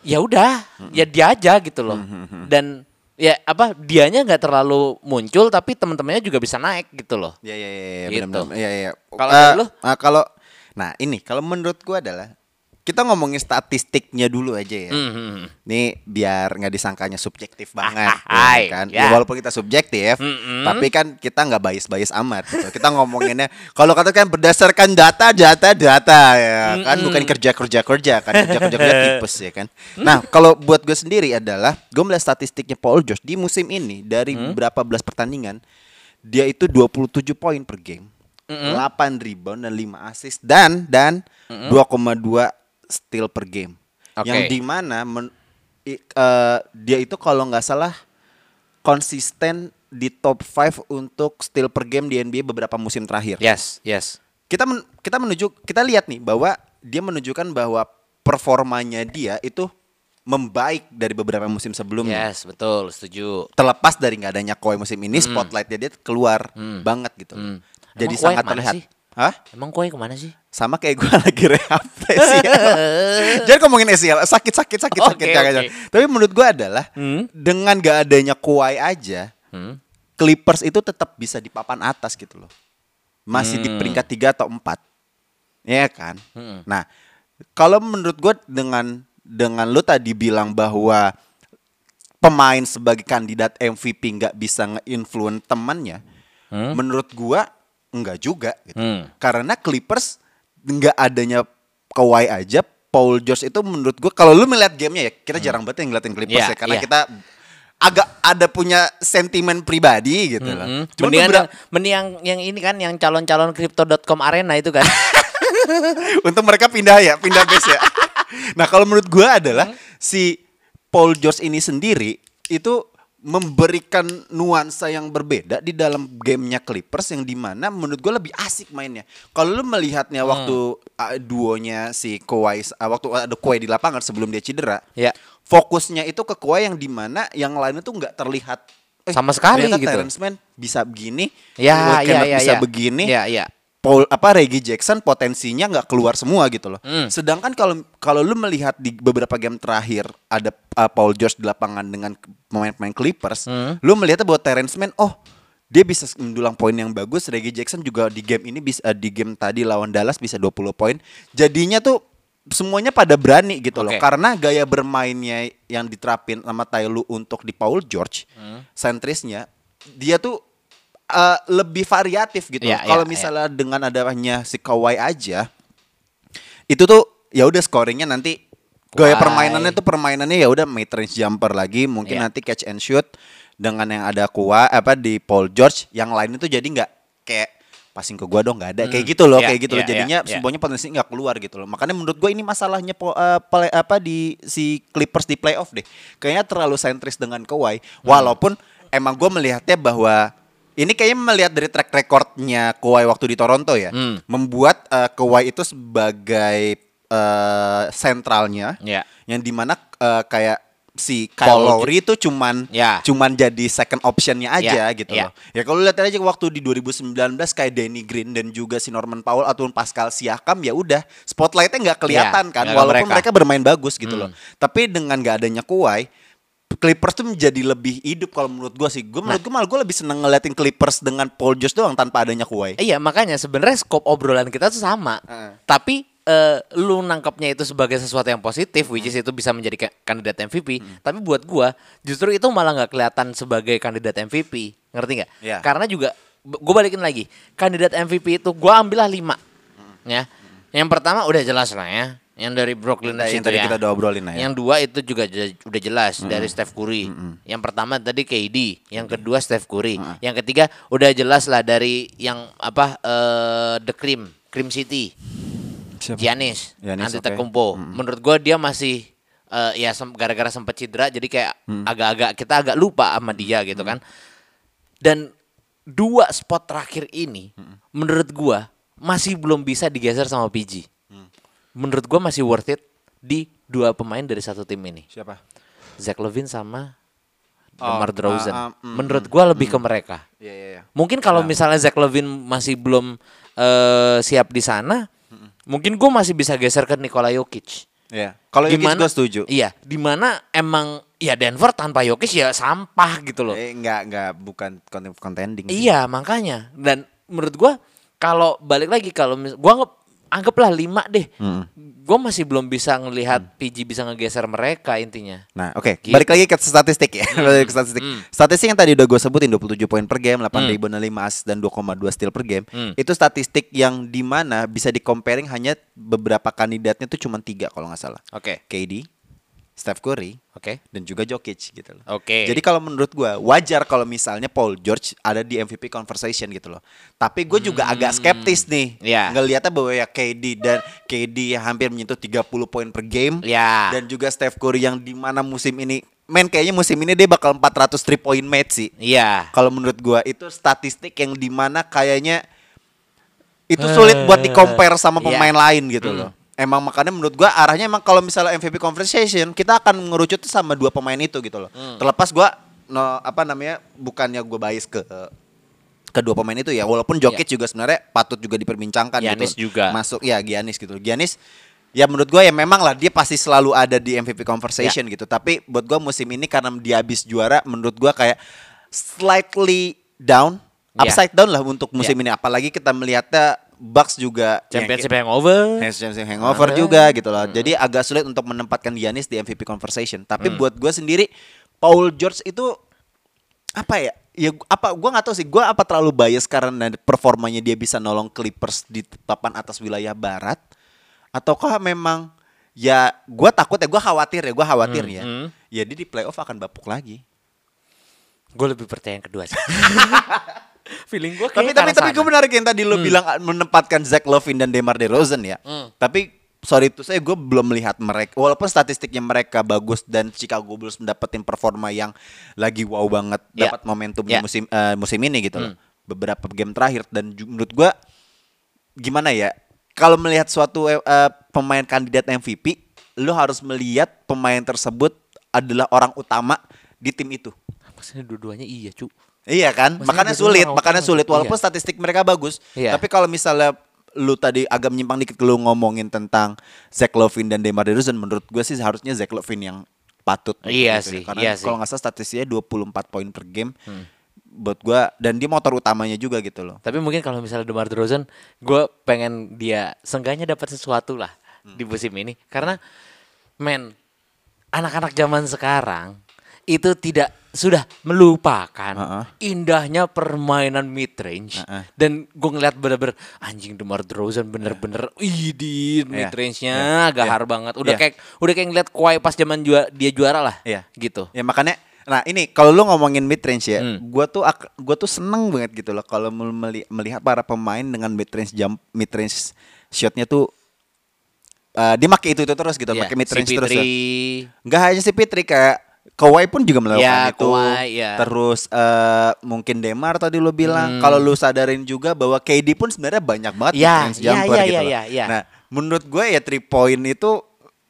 ya udah, ya dia aja gitu loh. Dan ya apa dianya nggak terlalu muncul tapi teman-temannya juga bisa naik gitu loh. Iya iya iya Gitu. benar-benar. Iya iya. Kalau Eh, lu? ah, kalau nah ini kalau menurut gua adalah kita ngomongin statistiknya dulu aja ya. Hmm. Nih biar nggak disangkanya subjektif banget ah, ya hai, kan. ya. Ya, walaupun kita subjektif, Mm-mm. tapi kan kita nggak bias-bias amat. gitu. Kita ngomonginnya kalau katakan berdasarkan data, data, data ya kan, Mm-mm. bukan kerja kerja kerja kan, kerja kerja kerja tipes ya kan. Nah kalau buat gue sendiri adalah gue melihat statistiknya Paul George di musim ini dari Mm. berapa belas pertandingan dia itu 27 poin per game. 8 rebound dan 5 assist dan dan 2,2 steal per game. Oke. Yang di mana men, i- eh, dia itu kalau nggak salah konsisten di top 5 untuk steal per game di NBA beberapa musim terakhir. Yes, yes. Kita men- kita menuju kita lihat nih bahwa dia menunjukkan bahwa performanya dia itu membaik dari beberapa musim sebelumnya. Yes, betul, setuju. Terlepas dari nggak adanya Kawhi musim ini, spotlightnya dia keluar banget gitu. Hmm. Jadi Emang sangat terlihat. sih? Hah? Emang kue ke mana sih? Sama kayak gue lagi rehab ACL. Jangan ngomongin ACL, sakit sakit sakit Oke, sakit jangan, oke. jangan. Tapi menurut gue adalah Hmm. dengan gak adanya Kawhi aja, Hmm. Clippers itu tetap bisa di papan atas gitu loh. Masih di Hmm. peringkat 3 atau 4. Ya kan? Hmm. Nah, kalau menurut gue dengan dengan lu tadi bilang bahwa pemain sebagai kandidat MVP nggak bisa nge-influence temannya, Hmm. menurut gua enggak juga gitu. Hmm. Karena Clippers nggak adanya Kawhi aja, Paul George itu menurut gua kalau lu melihat gamenya ya, kita jarang banget yang ngeliatin Clippers Iya, ya karena iya. kita agak ada punya sentimen pribadi gitu loh. Hmm. Cuman Mendingan beberapa- yang, mending yang, yang ini kan yang calon-calon crypto.com arena itu kan. untuk mereka pindah ya, pindah base ya. nah, kalau menurut gua adalah si Paul George ini sendiri itu memberikan nuansa yang berbeda di dalam gamenya Clippers yang di mana menurut gue lebih asik mainnya. Kalau lu melihatnya waktu uh, duonya si Kawhi, uh, waktu ada Kawhi di lapangan sebelum dia cedera, Ya. fokusnya itu ke Kawhi yang di mana yang lainnya tuh nggak terlihat eh, Sama sekali ternyata gitu. Terrence Mann bisa begini, Ya, ya, ya, bisa ya. begini, Ya, ya. Paul apa Reggie Jackson potensinya nggak keluar semua gitu loh. Hmm. Sedangkan kalau kalau lu melihat di beberapa game terakhir ada uh, Paul George di lapangan dengan pemain-pemain Clippers, Hmm. lu melihatnya bahwa Terrence Mann oh dia bisa mendulang poin yang bagus. Reggie Jackson juga di game ini bisa uh, di game tadi lawan Dallas bisa 20 poin. Jadinya tuh semuanya pada berani gitu loh Oke. karena gaya bermainnya yang diterapin sama Tyloo untuk di Paul George Hmm. sentrisnya dia tuh uh, lebih variatif gitu. Ya, loh. Kalau ya, misalnya dengan adanya si Kawhi aja itu tuh ya udah scoringnya nanti gaya permainannya tuh permainannya ya udah mid range jumper lagi mungkin Ya. nanti catch and shoot dengan yang ada Kawhi apa di Paul George yang lain itu jadi nggak kayak passing ke gua dong nggak ada kayak gitu loh Ya, kayak gitu loh ya, jadinya ya, ya. semuanya potensinya nggak keluar gitu loh makanya menurut gua ini masalahnya po- eh, pele- apa di si Clippers di playoff deh kayaknya terlalu sentris dengan Kawhi walaupun emang gua melihatnya bahwa ini kayaknya melihat dari track recordnya Kawhi waktu di Toronto ya Hmm. membuat eh, Kawhi itu sebagai eh, sentralnya Ya. yang di mana eh, kayak si Kyle Lowry itu cuman Ya. cuman jadi second optionnya aja Ya, gitu ya. loh. Ya kalau lihat aja waktu di 2019 kayak Danny Green dan juga si Norman Powell ataupun Pascal Siakam ya udah spotlightnya nggak kelihatan Ya, kan ke walaupun mereka. mereka. bermain bagus gitu Hmm. loh. Tapi dengan nggak adanya Kawhi Clippers tuh menjadi lebih hidup kalau menurut gua sih. Gue menurut Nah. gue malah gue lebih seneng ngeliatin Clippers dengan Paul George doang tanpa adanya Kawhi. Iya makanya sebenarnya skop obrolan kita tuh sama. Heeh. Tapi eh, lu nangkapnya itu sebagai sesuatu yang positif, which is itu bisa menjadi ka- kandidat MVP. Tapi buat gua justru itu malah nggak kelihatan sebagai kandidat MVP. Ngerti nggak? Iya. Karena juga gue balikin lagi kandidat MVP itu gua ambillah lima. Ya. Yang pertama udah jelas lah ya. Yang dari Brooklyn Yang Nets tadi ya. kita udah obrolin lah ya. Yang dua itu juga udah jelas dari Steph Curry. Yang pertama tadi KD, yang kedua Steph Curry. Yang ketiga udah jelas lah dari yang apa eh The Cream, Cream City. Giannis, Giannis, Antetokounmpo. Menurut gua dia masih eh, ya sem- gara-gara sempat cedera jadi kayak agak-agak kita agak lupa sama dia gitu kan. Dan dua spot terakhir ini menurut gua masih belum bisa digeser sama PG. Menurut gua masih worth it di dua pemain dari satu tim ini. Siapa? Zach Levine sama Oh, DeMar DeRozan. ah, ah, mm, menurut gua lebih ke mereka. Iya iya iya. Mungkin kalau misalnya Zach Levine masih belum eh, siap di sana, mungkin gue masih bisa geser ke Nikola Jokic. Iya. Kalau Jokic gue setuju. Iya, di mana emang ya Denver tanpa Jokic ya sampah gitu loh. Eh enggak enggak bukan contending. sih. Iya, makanya. Dan menurut gua kalau balik lagi kalau gua anggap anggaplah lima deh. Gua masih belum bisa ngelihat PG bisa ngegeser mereka intinya. Nah, oke. Gitu. Balik lagi ke statistik ya. Balik ke statistik. Statistik yang tadi udah gue sebutin 27 poin per game, 8 Hmm. rebound, 5 assist dan 2,2 steal per game. Hmm. Itu statistik yang di mana bisa di comparing hanya beberapa kandidatnya tuh cuma tiga kalau nggak salah. Oke. KD, Steph Curry, Oke. dan juga Jokic gitu loh. Oke. Jadi kalau menurut gua wajar kalau misalnya Paul George ada di MVP conversation gitu loh. Tapi gue juga agak skeptis nih Iya. ngelihatnya bahwa ya KD dan KD hampir menyentuh 30 poin per game Ya. dan juga Steph Curry yang di mana musim ini men kayaknya musim ini dia bakal 400 three point match sih. Iya. Kalau menurut gua itu statistik yang di mana kayaknya itu sulit buat di compare sama pemain lain gitu loh. Emang makanya menurut gua arahnya emang kalau misalnya MVP conversation kita akan mengerucut tuh sama dua pemain itu gitu loh. Terlepas gua no, apa namanya bukannya gua bias ke kedua pemain itu ya walaupun Jokic juga sebenarnya patut juga diperbincangkan Giannis gitu. juga. Masuk ya Giannis gitu. Giannis ya menurut gua ya memang lah dia pasti selalu ada di MVP conversation gitu. Tapi buat gua musim ini karena dia habis juara menurut gua kayak slightly down, Ya. upside down lah untuk musim ini apalagi kita melihatnya Bucks juga Championship hangover. Championship hangover Ah. juga gitu loh. Jadi agak sulit untuk menempatkan Giannis di MVP conversation. Tapi Hmm. buat gua sendiri Paul George itu apa ya? Ya apa gua nggak tahu sih. Gua apa terlalu bias karena performanya dia bisa nolong Clippers di papan atas wilayah barat ataukah memang ya gua takut ya gua khawatir ya gua khawatir ya. hmm. Ya dia di playoff akan bapuk lagi. Gue lebih percaya yang kedua sih. Feeling gue Tapi tapi tapi gue menarik yang tadi lo bilang ah, menempatkan Zach Levine dan DeMar DeRozan ya. Hmm. Tapi sorry itu saya gue belum melihat mereka walaupun statistiknya mereka bagus dan Chicago Bulls mendapetin performa yang lagi wow banget Ya. dapat momentum di musim eh, musim ini gitu loh Hmm. beberapa game terakhir dan menurut gue gimana ya kalau melihat suatu eh, pemain kandidat MVP lo harus melihat pemain tersebut adalah orang utama di tim itu Maksudnya dua-duanya iya, cu. Iya kan? Maksudnya makanya sulit, orang makanya sulit gitu. walaupun Iya. statistik mereka bagus. Iya. Tapi kalau misalnya lu tadi agak menyimpang dikit lu ngomongin tentang Zach Lovin dan DeMar DeRozan menurut gue sih seharusnya Zach Lovin yang patut Iya gitu sih, ya. Karena iya sih. kalau nggak salah statistiknya 24 poin per game. Buat gua dan dia motor utamanya juga gitu loh. Tapi mungkin kalau misalnya DeMar DeRozan, gue pengen dia seenggaknya dapat sesuatu lah di musim ini. Karena, men, anak-anak zaman sekarang itu tidak sudah melupakan Heeh. indahnya permainan mid range Heeh. dan gue ngeliat bener-bener anjing DeMar DeRozan bener-bener idin Iya. mid range-nya Iya. gahar Iya. banget udah Iya. kayak udah kayak ngeliat Kawhi pas zaman jua, dia juara lah Iya. gitu Ya makanya nah ini kalau lu ngomongin mid range ya, Hmm. gua tuh gua tuh seneng banget gitu loh kalau mel- meli- melihat para pemain dengan mid range jump mid range shotnya tuh eh, dia pakai itu itu terus gitu, Iya, pakai mid range terus. CP3, ya. Nggak hanya si Pitri kayak Kawhi pun juga melakukan Ya, itu. Kawhi, ya. Terus eh, mungkin Demar tadi lu bilang, Hmm. kalau lu sadarin juga bahwa KD pun sebenarnya banyak banget Ya, ya, jumper ya, gitu ya, loh. ya, ya. Nah, menurut gue ya three point itu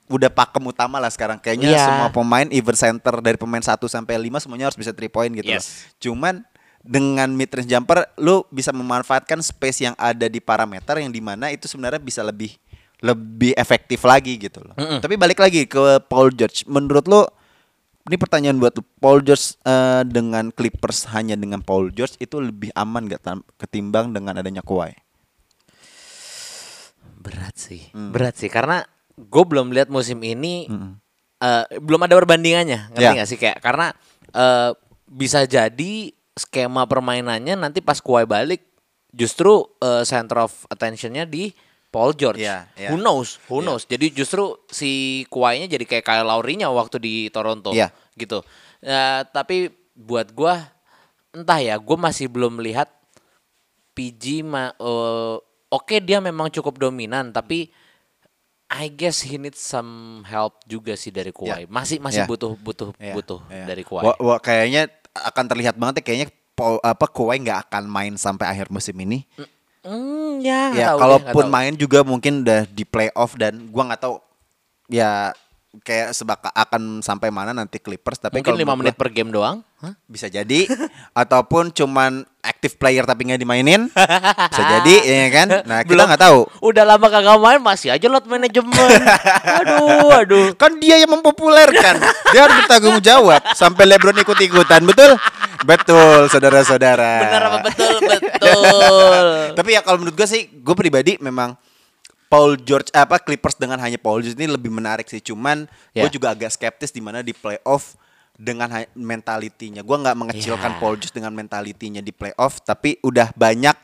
udah pakem utama lah sekarang. Kayaknya Ya. semua pemain even center dari pemain 1 sampai 5 semuanya harus bisa three point gitu loh. Yes. Cuman dengan mid range jumper lu bisa memanfaatkan space yang ada di parameter yang di mana itu sebenarnya bisa lebih lebih efektif lagi gitu loh. Mm-mm. Tapi balik lagi ke Paul George. Menurut lu ini pertanyaan buat. Paul George eh, dengan Clippers hanya dengan Paul George itu lebih aman gak ketimbang dengan adanya Kawhi? Berat sih, Hmm. berat sih karena gue belum lihat musim ini Mm-mm. eh, belum ada perbandingannya, ngerti Ya. nggak sih kayak karena eh, bisa jadi skema permainannya nanti pas Kawhi balik justru eh, center of attentionnya di Paul George. Ya, ya. Who knows, who Ya. knows. Jadi justru si Kawhi-nya jadi kayak Kyle Lowry-nya waktu di Toronto, Ya. gitu. Ya, tapi buat gua entah ya, gue masih belum melihat PG ma eh, oke dia memang cukup dominan tapi I guess he needs some help juga sih dari Kawhi. Masih masih Ya. butuh butuh Iya, butuh iya. dari Kawhi. Wah, wah, kayaknya akan terlihat banget ya kayaknya Paul, apa Kawhi nggak akan main sampai akhir musim ini. Hmm, ya, ya kalaupun main juga mungkin udah di playoff dan gua nggak tahu. Ya kayak sebaka akan sampai mana nanti Clippers tapi mungkin kalau lima menit per game doang. gua bisa jadi ataupun cuman active player tapi nggak dimainin bisa jadi ya kan nah kita Belum. nggak tahu Udah lama kagak main masih aja lot manajemen. aduh, aduh. kan dia yang mempopulerkan dia harus bertanggung jawab sampai LeBron ikut ikutan betul betul saudara-saudara Benar apa betul? Betul. Tapi ya kalau menurut gue sih, gue pribadi memang Paul George apa Clippers dengan hanya Paul George ini lebih menarik sih. Cuman Ya. gue juga agak skeptis di mana di playoff dengan mentalitinya. Gue nggak mengecilkan Ya. Paul George dengan mentalitinya di playoff, tapi udah banyak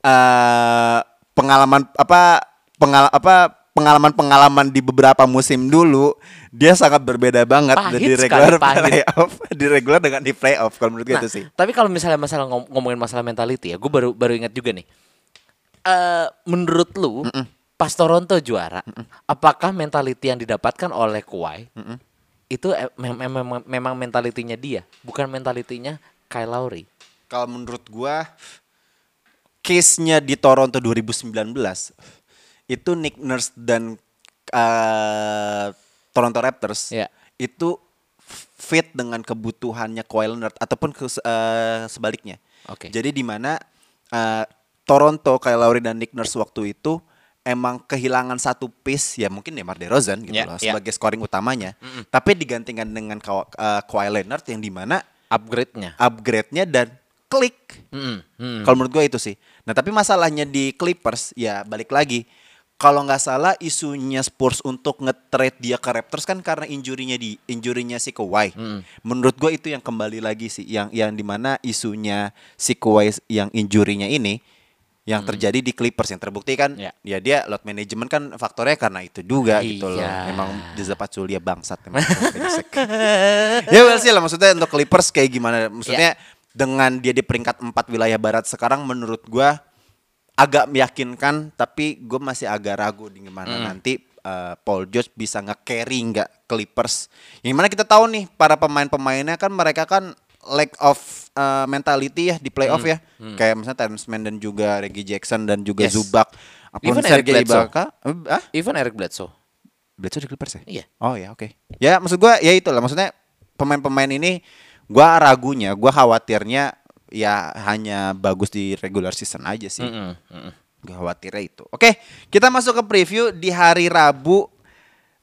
eh pengalaman apa pengal apa pengalaman-pengalaman di beberapa musim dulu dia sangat berbeda banget Pahit di sekali, regular pahit. playoff di regular dengan di playoff kalau menurut gue Nah, itu sih tapi kalau misalnya masalah ngom- ngomongin masalah mentality ya, gue baru baru ingat juga nih. Eh menurut lu pas Toronto juara, apakah mentality yang didapatkan oleh Kawhi itu eh, mem- mem- mem- memang mentalitinya dia, bukan mentalitinya Kyle Lowry? Kalau menurut gua case-nya di Toronto 2019 itu Nick Nurse dan eh, Toronto Raptors Ya. itu fit dengan kebutuhannya Kawhi Leonard ataupun ke, eh, sebaliknya. Oke. Jadi di mana eh, Toronto Kyle Lowry dan Nick Nurse waktu itu emang kehilangan satu piece ya mungkin Demar Derozan gitu Ya, loh ya. sebagai scoring utamanya. Tapi digantikan dengan eh, Kawhi Leonard yang di mana Upgrade-nya. upgrade-nya dan klik. Mm-mm, mm. Kalau menurut gue itu sih. Nah tapi masalahnya di Clippers ya balik lagi. Kalau nggak salah isunya Spurs untuk nge-trade dia ke Raptors kan karena injurinya di injurinya si Kawhi. Mm. Menurut gue itu yang kembali lagi sih yang yang di mana isunya si Kawhi yang injurinya ini yang terjadi di Clippers yang terbukti kan Ya. ya dia load management kan faktornya karena itu juga gitu loh. Iya. Emang Diza Paculia bangsat emang. brengsek. ya well sih lah maksudnya untuk Clippers kayak gimana maksudnya dengan dia di peringkat 4 wilayah barat sekarang menurut gua agak meyakinkan tapi gue masih agak ragu di gimana nanti uh, Paul George bisa nge-carry nggak Clippers. Yang mana kita tahu nih para pemain-pemainnya kan mereka kan lack of uh, mentality ya di playoff ya. Kayak misalnya Terrence Mann dan juga Reggie Jackson dan juga Hmm. Yes. Zubac. Apun Even Eric Sergei Bledsoe. Ibaka. Ah? Even Eric Bledsoe. Bledsoe di Clippers ya? Iya. Oh ya oke. Ya maksud gua ya itulah maksudnya pemain-pemain ini gua ragunya, gua khawatirnya ya hanya bagus di regular season aja sih. Mm-mm, mm-mm. Gak khawatirnya itu. Oke, kita masuk ke preview di hari Rabu.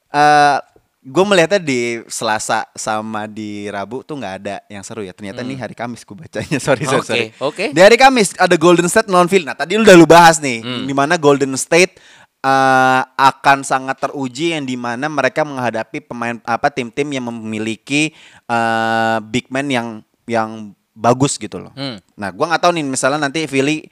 eh gue melihatnya di Selasa sama di Rabu tuh nggak ada yang seru ya. Ternyata nih hari Kamis gue bacanya. Sorry, sorry, Oke, sorry. oke. Di hari Kamis ada Golden State non. Nah tadi lu udah lu bahas nih, di mana Golden State eh, akan sangat teruji yang di mana mereka menghadapi pemain apa tim-tim yang memiliki eh, big man yang yang bagus gitu loh. Hmm. Nah, gua nggak tahu nih misalnya nanti Philly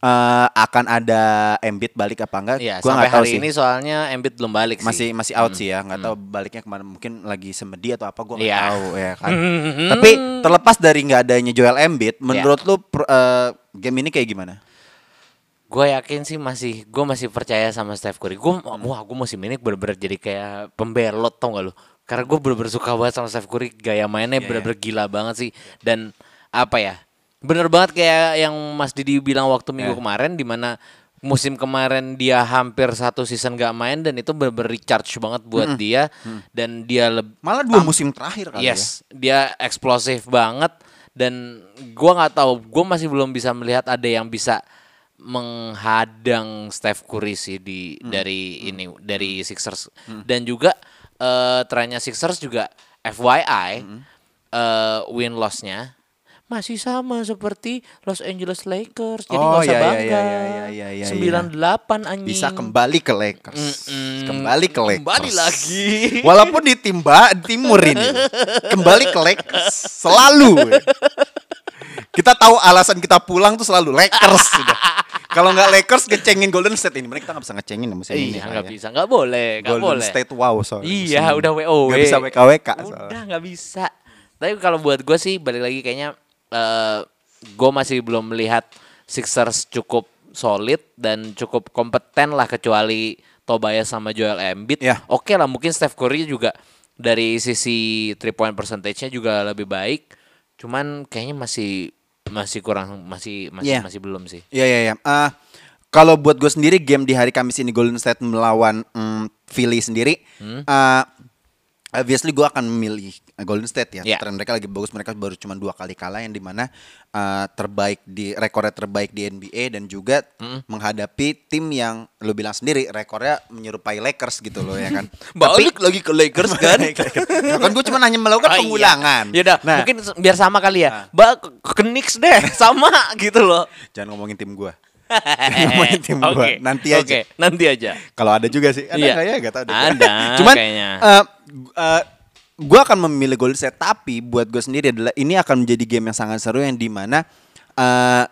eh, akan ada Embiid balik apa enggak? Iya, gua sampai tahu hari sih. ini soalnya Embiid belum balik masih sih. masih out sih ya, nggak tahu baliknya ke mana. Mungkin lagi semedi atau apa gua nggak Iya. tahu ya kan. Tapi terlepas dari nggak adanya Joel Embiid, menurut lu per- eh, game ini kayak gimana? Gue yakin sih masih gue masih percaya sama Steph Curry. Gue Hmm. wah gue masih ini bener-bener jadi kayak pembelot tau gak lu? Karena gue bener-bener suka banget sama Steph Curry. Gaya mainnya Iya, bener-bener gila banget sih. Dan apa ya? Bener banget kayak yang Mas Didi bilang waktu minggu Iya. kemarin di mana musim kemarin dia hampir satu season gak main dan itu bener-bener recharge banget buat dia dan dia Malah dua musim terakhir kali ya. Yes, dia eksplosif banget dan gua nggak tahu, gua masih belum bisa melihat ada yang bisa menghadang Steph Curry sih di Hmm. dari ini dari Sixers dan juga eh trennya Sixers juga FYI Hmm. eh win lossnya masih sama seperti Los Angeles Lakers jadi Oh, nggak usah iya, iya, bangga iya, iya, iya, iya, iya. 98 anjing Bisa kembali ke Lakers. Mm-mm. Kembali ke Lakers. Kembali lagi. Walaupun di timba timur ini. Kembali ke Lakers. Selalu. Kita tahu alasan kita pulang tuh selalu Lakers sudah. Kalau nggak Lakers ngecengin Golden State ini, mereka nggak bisa ngecengin musim ini. Iya nggak ya. bisa, nggak boleh, nggak Golden boleh. State wow soalnya. Iya, udah. WOW. Nggak bisa WKWK. Udah nggak bisa. Tapi kalau buat gue sih balik lagi kayaknya eh gue masih belum melihat Sixers cukup solid dan cukup kompeten lah kecuali Tobias sama Joel Embiid. Iya. Oke lah mungkin Steph Curry juga dari sisi three point percentage-nya juga lebih baik. Cuman kayaknya masih masih kurang masih masih Iya. masih belum sih. Iya iya iya. Eh, kalau buat gue sendiri game di hari Kamis ini Golden State melawan mm, Philly sendiri, Hmm. eh, obviously gue akan memilih Golden State ya. Iya. Tren mereka lagi bagus, mereka baru cuma dua kali kalah yang di mana eh, terbaik di rekornya terbaik di NBA dan juga Hmm. menghadapi tim yang lo bilang sendiri rekornya menyerupai Lakers gitu loh ya kan. Balik lagi ke Lakers kan? Nah, kan gue cuma hanya melakukan Oh, iya. pengulangan. Yaudah, Nah, mungkin biar sama kali ya. Ba ke, Knicks deh, sama gitu loh. jangan ngomongin tim gue. ngomongin tim gua. Oke, Nanti aja. Nanti aja. Kalau ada juga sih, ada Iya. kayaknya gak deh. Ada Cuman kayaknya. eh, gu- gua akan memilih Golden State tapi buat gue sendiri adalah ini akan menjadi game yang sangat seru yang di mana eh,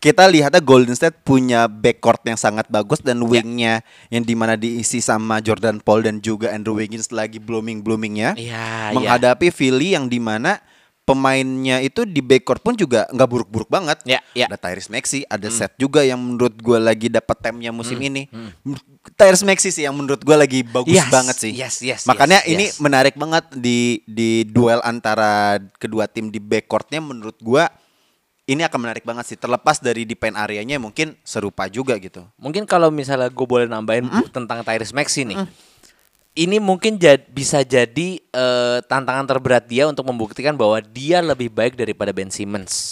kita lihatnya Golden State punya backcourt yang sangat bagus dan Ya. wingnya yang di mana diisi sama Jordan Paul dan juga Andrew Wiggins lagi blooming bloomingnya Iya, iya. menghadapi Philly yang di mana pemainnya itu di backcourt pun juga nggak buruk-buruk banget. Ya, ya. Ada Tyrese Maxey, ada Seth juga yang menurut gue lagi dapat temnya musim Hmm, ini. Tyrese Maxey sih yang menurut gue lagi bagus Yes, banget sih. yes, yes, Makanya yes, ini yes. menarik banget di di duel antara kedua tim di backcourtnya menurut gue ini akan menarik banget sih. Terlepas dari di paint areanya mungkin serupa juga gitu. Mungkin kalau misalnya gue boleh nambahin tentang Tyrese Maxey nih. Ini mungkin jad- bisa jadi eh, tantangan terberat dia untuk membuktikan bahwa dia lebih baik daripada Ben Simmons.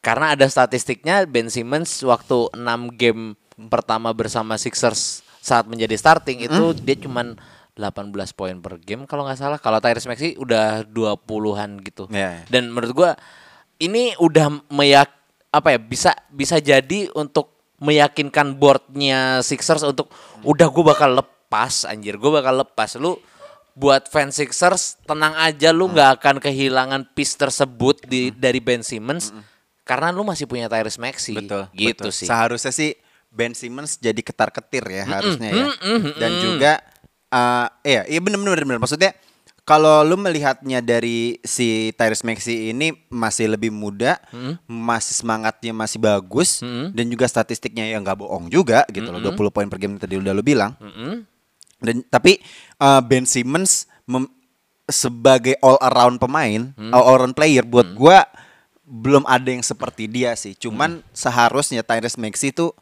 Karena ada statistiknya Ben Simmons waktu 6 game pertama bersama Sixers saat menjadi starting itu dia cuman 18 poin per game kalau nggak salah. Kalau Tyrese Maxey udah 20-an gitu. Iya, iya. Dan menurut gua ini udah meyak apa ya bisa bisa jadi untuk meyakinkan boardnya Sixers untuk udah gua bakal lepas anjir gua bakal lepas lu buat fans Sixers tenang aja lu nggak akan kehilangan piece tersebut di dari Ben Simmons karena lu masih punya Tyrese Maxey Betul. gitu betul. sih Seharusnya sih Ben Simmons jadi ketar ketir ya harusnya ya. Dan juga eh iya, iya benar benar benar. Maksudnya kalau lu melihatnya dari si Tyrese Maxey ini masih lebih muda, masih semangatnya masih bagus dan juga statistiknya yang nggak bohong juga gitu loh. 20 poin per game tadi udah lu bilang. Dan tapi uh, Ben Simmons mem- sebagai all around pemain, all around player buat gua belum ada yang seperti dia sih. Cuman seharusnya Tyrese Maxey itu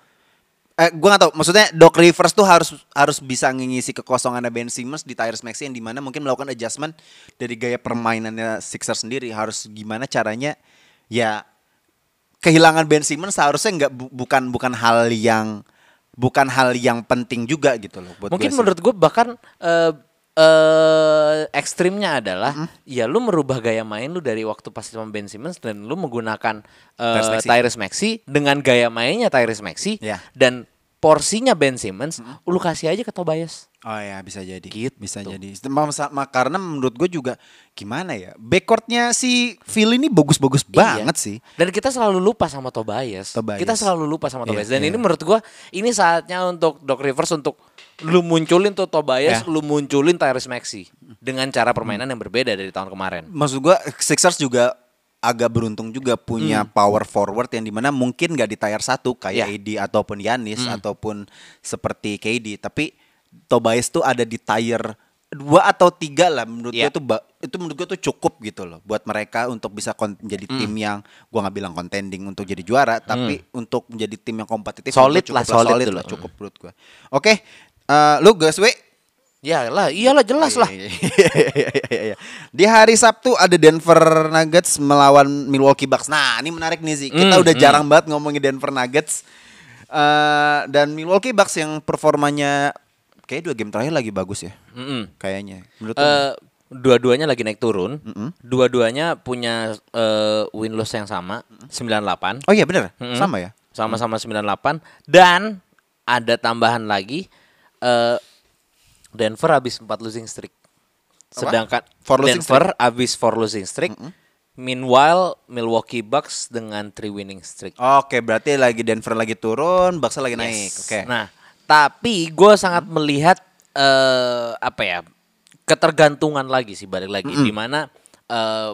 eh gua gak tahu. Maksudnya Doc Rivers tuh harus harus bisa ngisi kekosongannya Ben Simmons di Tyrese Maxey yang di mana mungkin melakukan adjustment dari gaya permainannya Sixers sendiri. Harus gimana caranya ya kehilangan Ben Simmons seharusnya nggak bu- bukan bukan hal yang bukan hal yang penting juga gitu loh buat Mungkin gua menurut gue bahkan eh eh, ekstrimnya adalah ya lu merubah gaya main lu dari waktu pas sama Ben Simmons dan lu menggunakan eh, Tyrese Maxey. Maxey dengan gaya mainnya Tyrese Maxey Ya. dan porsinya Ben Simmons lu kasih aja ke Tobias. Oh ya bisa jadi, Gitu. bisa jadi. Masa- ma- karena menurut gue juga gimana ya, backcourtnya si Phil ini bagus-bagus Iya. banget sih. Dan kita selalu lupa sama Tobias. Tobias. Kita selalu lupa sama Iya, Tobias. Dan iya. ini menurut gua ini saatnya untuk Doc Rivers untuk lu munculin tuh Tobias, Ya. lu munculin Tyrese Maxey dengan cara permainan yang berbeda dari tahun kemarin. Maksud gue Sixers juga agak beruntung juga punya Hmm. power forward yang di mana mungkin gak di tier satu kayak Ya. AD ataupun Yanis Hmm. ataupun seperti KD, tapi Tobias tuh ada di tier dua atau tiga lah menurut Ya. gue itu itu menurut gue tuh cukup gitu loh buat mereka untuk bisa menjadi Hmm. tim yang gua nggak bilang contending untuk jadi juara tapi untuk menjadi tim yang kompetitif Solid menurut gua lah, solid lah cukup menurut gue oke eh, lu guys we Ya lah, iyalah jelas lah. Iya, iya, iya. Di hari Sabtu ada Denver Nuggets melawan Milwaukee Bucks. Nah, ini menarik nih sih. Kita Hmm, udah hmm. jarang banget ngomongin Denver Nuggets. Eh, dan Milwaukee Bucks yang performanya kayak dua game terakhir lagi bagus ya. Mm-mm. Kayaknya. Menurut lu? Eh, dua-duanya lagi naik turun. Mm-mm. Dua-duanya punya eh, win loss yang sama, 98. oh iya bener, Mm-mm. sama ya. Sama-sama 98 dan ada tambahan lagi eh Denver habis 4 losing streak. Sedangkan Four losing Denver habis 4 losing streak. Meanwhile Milwaukee Bucks dengan 3 winning streak. Oke, berarti lagi Denver lagi turun, Bucks lagi naik. Yes. Oke. Nah, tapi gue sangat melihat eh apa ya ketergantungan lagi sih balik lagi di mana eh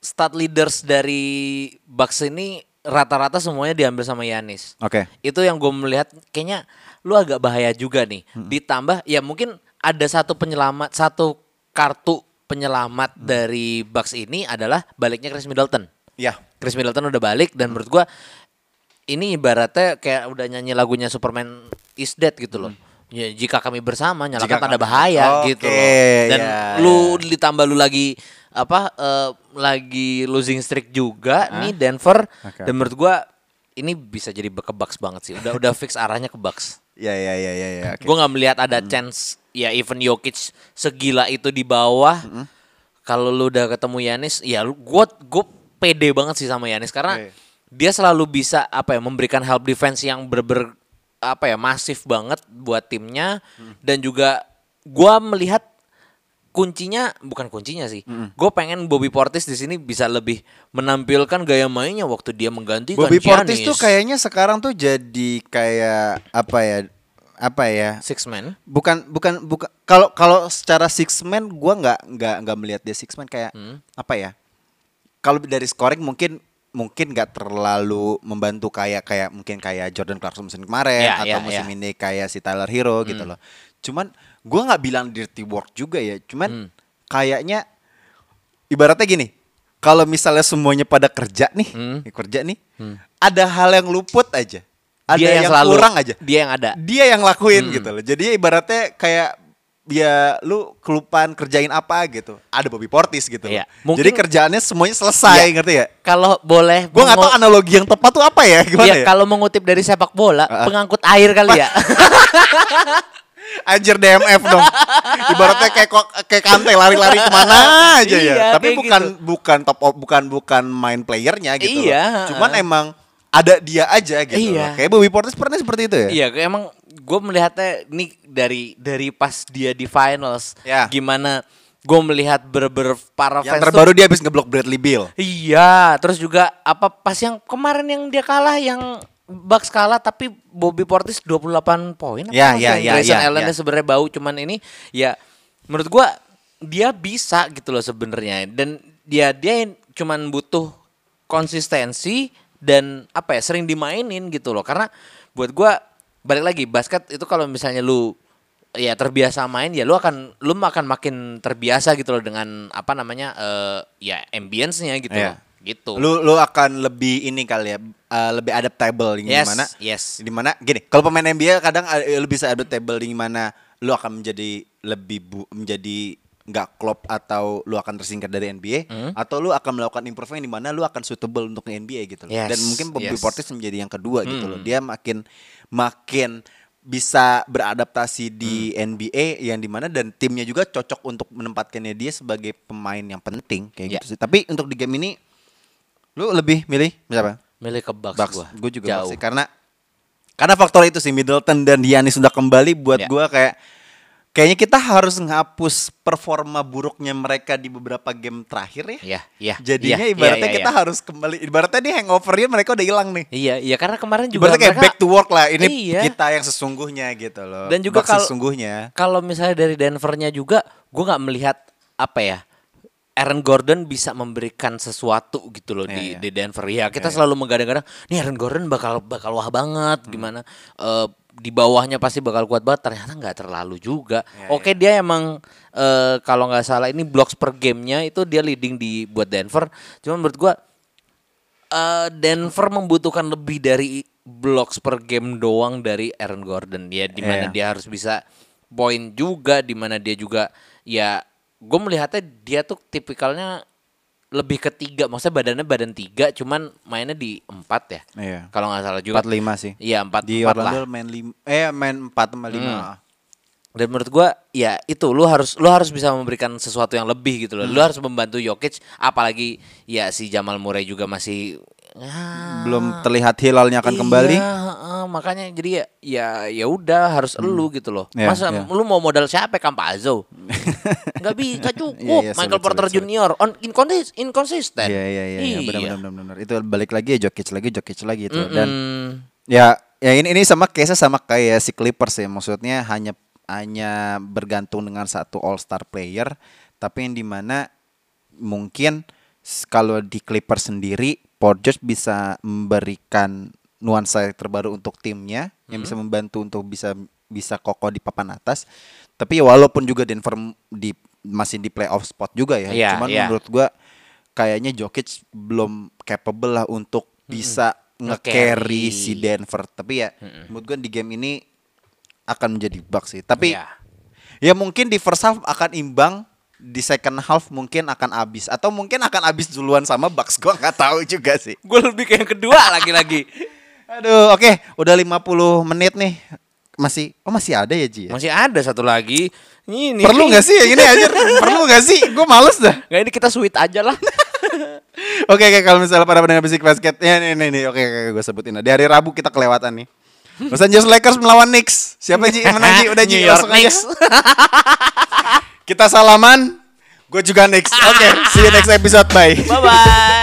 stat leaders dari Bucks ini rata-rata semuanya diambil sama Yanis. Oke. Itu yang gue melihat kayaknya lu agak bahaya juga nih. Ditambah ya mungkin ada satu penyelamat satu kartu penyelamat dari Bucks ini adalah baliknya Chris Middleton. Ya. Chris Middleton udah balik dan menurut gua ini ibaratnya kayak udah nyanyi lagunya Superman is dead gitu loh. Ya, jika kami bersama nyalakan Jika tanda kami- bahaya Oke, gitu loh. Dan ya, lu ditambah lu lagi apa eh, lagi losing streak juga nih Denver Oke. dan menurut gua ini bisa jadi ke Bucks banget sih. Udah udah fix arahnya ke Bucks. Ya ya ya ya ya. oke. Gue nggak melihat ada chance ya even Jokic segila itu di bawah. Kalau lu udah ketemu Yanis, ya lu gue gue pede banget sih sama Yanis karena Oke. dia selalu bisa apa ya memberikan help defense yang ber, apa ya masif banget buat timnya dan juga gua melihat kuncinya bukan kuncinya sih. Gue pengen Bobby Portis di sini bisa lebih menampilkan gaya mainnya waktu dia menggantikan Bobby Portis Giannis. tuh kayaknya sekarang tuh jadi kayak apa ya? Apa ya? six man. bukan bukan bukan kalau kalau secara six man gua nggak nggak nggak melihat dia six man kayak Hmm. apa ya kalau dari scoring mungkin mungkin nggak terlalu membantu kayak kayak mungkin kayak Jordan Clarkson musim kemarin Ya, atau ya, musim ya. ini kayak si Tyler Hero gitu Hmm. loh cuman gua nggak bilang dirty work juga ya Hmm. cuman kayaknya ibaratnya gini kalau misalnya semuanya pada kerja nih Hmm. kerja nih ada hal yang luput aja ada dia yang, selalu kurang aja Dia yang ada. dia yang lakuin Hmm. gitu loh. Jadi ibaratnya kayak ya lu kelupaan kerjain apa gitu. Ada Bobby Portis gitu. Iya. Loh. Mungkin- Jadi kerjaannya semuanya selesai, Iya. ngerti ya? Kalau boleh Gua nggak tahu analogi yang tepat tuh apa ya, gimana ya, ya? kalau mengutip dari sepak bola, Ah. pengangkut air kali ya. Anjir DMF dong. Ibaratnya kayak kok kayak kante lari-lari ke mana aja ya. Iya, Tapi kayak bukan gitu. bukan top op- bukan bukan main playernya gitu. loh. Iya. Cuman emang ada dia aja gitu. Iya. loh. Kayak Bobby Portis pernah seperti itu ya? Iya, kayak emang gue melihatnya nih dari dari pas dia di finals, Ya. gimana gue melihat ber-ber para Yang fans terbaru tuh, dia habis ngeblok Bradley Beal. Iya, terus juga apa pas yang kemarin yang dia kalah yang Bucks kalah tapi Bobby Portis 28 poin Ya, ya, ya, Grayson ya, Allen-nya ya. sebenarnya bau cuman ini ya menurut gua dia bisa gitu loh sebenarnya dan dia dia cuman butuh konsistensi dan apa ya sering dimainin gitu loh karena buat gua balik lagi basket itu kalau misalnya lu ya terbiasa main ya lu akan lu akan makin terbiasa gitu loh dengan apa namanya eh ya ambience-nya gitu loh. Gitu. Lu lu akan lebih ini kali ya, uh, lebih adaptable di Yes, mana? yes. Di mana gini, kalau pemain NBA kadang uh, lu bisa adaptable di mana lu akan menjadi lebih bu, menjadi nggak klop atau lu akan tersingkir dari NBA atau lu akan melakukan improvement di mana lu akan suitable untuk NBA gitu loh. Yes, Dan mungkin Bobby yes. Portis menjadi yang kedua gitu loh. Dia makin makin bisa beradaptasi di NBA yang di mana dan timnya juga cocok untuk menempatkannya dia sebagai pemain yang penting kayak Ya. gitu sih. Tapi untuk di game ini lu lebih milih siapa? Milih ke Bucks, Bucks. gua. Gue juga Jauh. Bucks sih karena karena faktor itu sih Middleton dan Giannis sudah kembali buat Ya. gua kayak kayaknya kita harus ngapus performa buruknya mereka di beberapa game terakhir ya. Iya, iya. Jadinya iya, ibaratnya iya, iya, kita iya. harus kembali ibaratnya di hangovernya mereka udah hilang nih. Iya, iya karena kemarin juga Ibaratnya kayak mereka back to work lah. Ini Iya. kita yang sesungguhnya gitu loh. Dan juga kalau- sesungguhnya. kalau misalnya dari Denvernya juga gue nggak melihat apa ya Aaron Gordon bisa memberikan sesuatu gitu loh di, Iya, iya. di Denver ya kita selalu menggadang-gadang nih Aaron Gordon bakal bakal wah banget Hmm. gimana eh, di bawahnya pasti bakal kuat banget. Ternyata nggak terlalu juga. Iya, oke dia emang eh, kalau nggak salah ini blocks per gamenya itu dia leading di buat Denver. Cuman menurut gua eh, Denver membutuhkan lebih dari blocks per game doang dari Aaron Gordon. Ya di mana Iya. dia harus bisa poin juga di mana dia juga ya gue melihatnya dia tuh tipikalnya lebih ketiga maksudnya badannya badan tiga cuman mainnya di empat ya Iya. kalau nggak salah juga 45 sih. iya empat Di empat lah Orlando main lim eh main 4 sama 5. dan menurut gua ya itu lu harus lu harus bisa memberikan sesuatu yang lebih gitu loh Hmm. lu harus membantu Jokic apalagi ya si Jamal Murray juga masih ah, Belum terlihat hilalnya akan kembali. Iya, heeh, makanya jadi ya ya ya udah harus elu gitu loh. Iya, Masa iya. lu mau modal siapa Campazzo? Nggak bisa cukup. Iya, iya, Michael sulit, Porter sulit. Junior on inconsist, inconsistent. Iya iya iya, iya. benar benar benar. Itu balik lagi ya Jokic lagi Jokic lagi itu dan Mm-mm. ya ya ini ini sama case sama kayak si Clippers ya maksudnya hanya hanya bergantung dengan satu All Star player tapi yang di mana mungkin kalau di Clippers sendiri Paul George bisa memberikan nuansa terbaru untuk timnya yang bisa membantu untuk bisa bisa kokoh di papan atas tapi ya walaupun juga Denver di masih di playoff spot juga ya Iya, cuman iya. menurut gua kayaknya Jokic belum capable lah untuk bisa nge-carry Nge-carry. si Denver. Tapi ya menurut gue di game ini akan menjadi Bucks sih. Tapi Iya. ya mungkin di first half akan imbang, di second half mungkin akan habis atau mungkin akan habis duluan sama Bucks. Gua nggak tahu juga sih. Gue lebih ke yang kedua lagi-lagi. Aduh, oke, udah 50 menit nih. Masih oh masih ada ya Ji ya? Masih ada satu lagi. Ini Perlu nggak sih ini aja? Perlu nggak sih? Gue males dah. Nggak ini kita sweet aja lah. Oke, oke kalau misalnya para pendengar bisik basket, ya nih nih nih, oke oke gue sebutin. Di hari Rabu kita kelewatan nih. Los Angeles Lakers melawan Knicks. Siapa Ji? Yang menang Ji? Udah Ji, New York aja. Knicks. Kita salaman. Gue juga Knicks. Oke, see you next episode. Bye. Bye bye.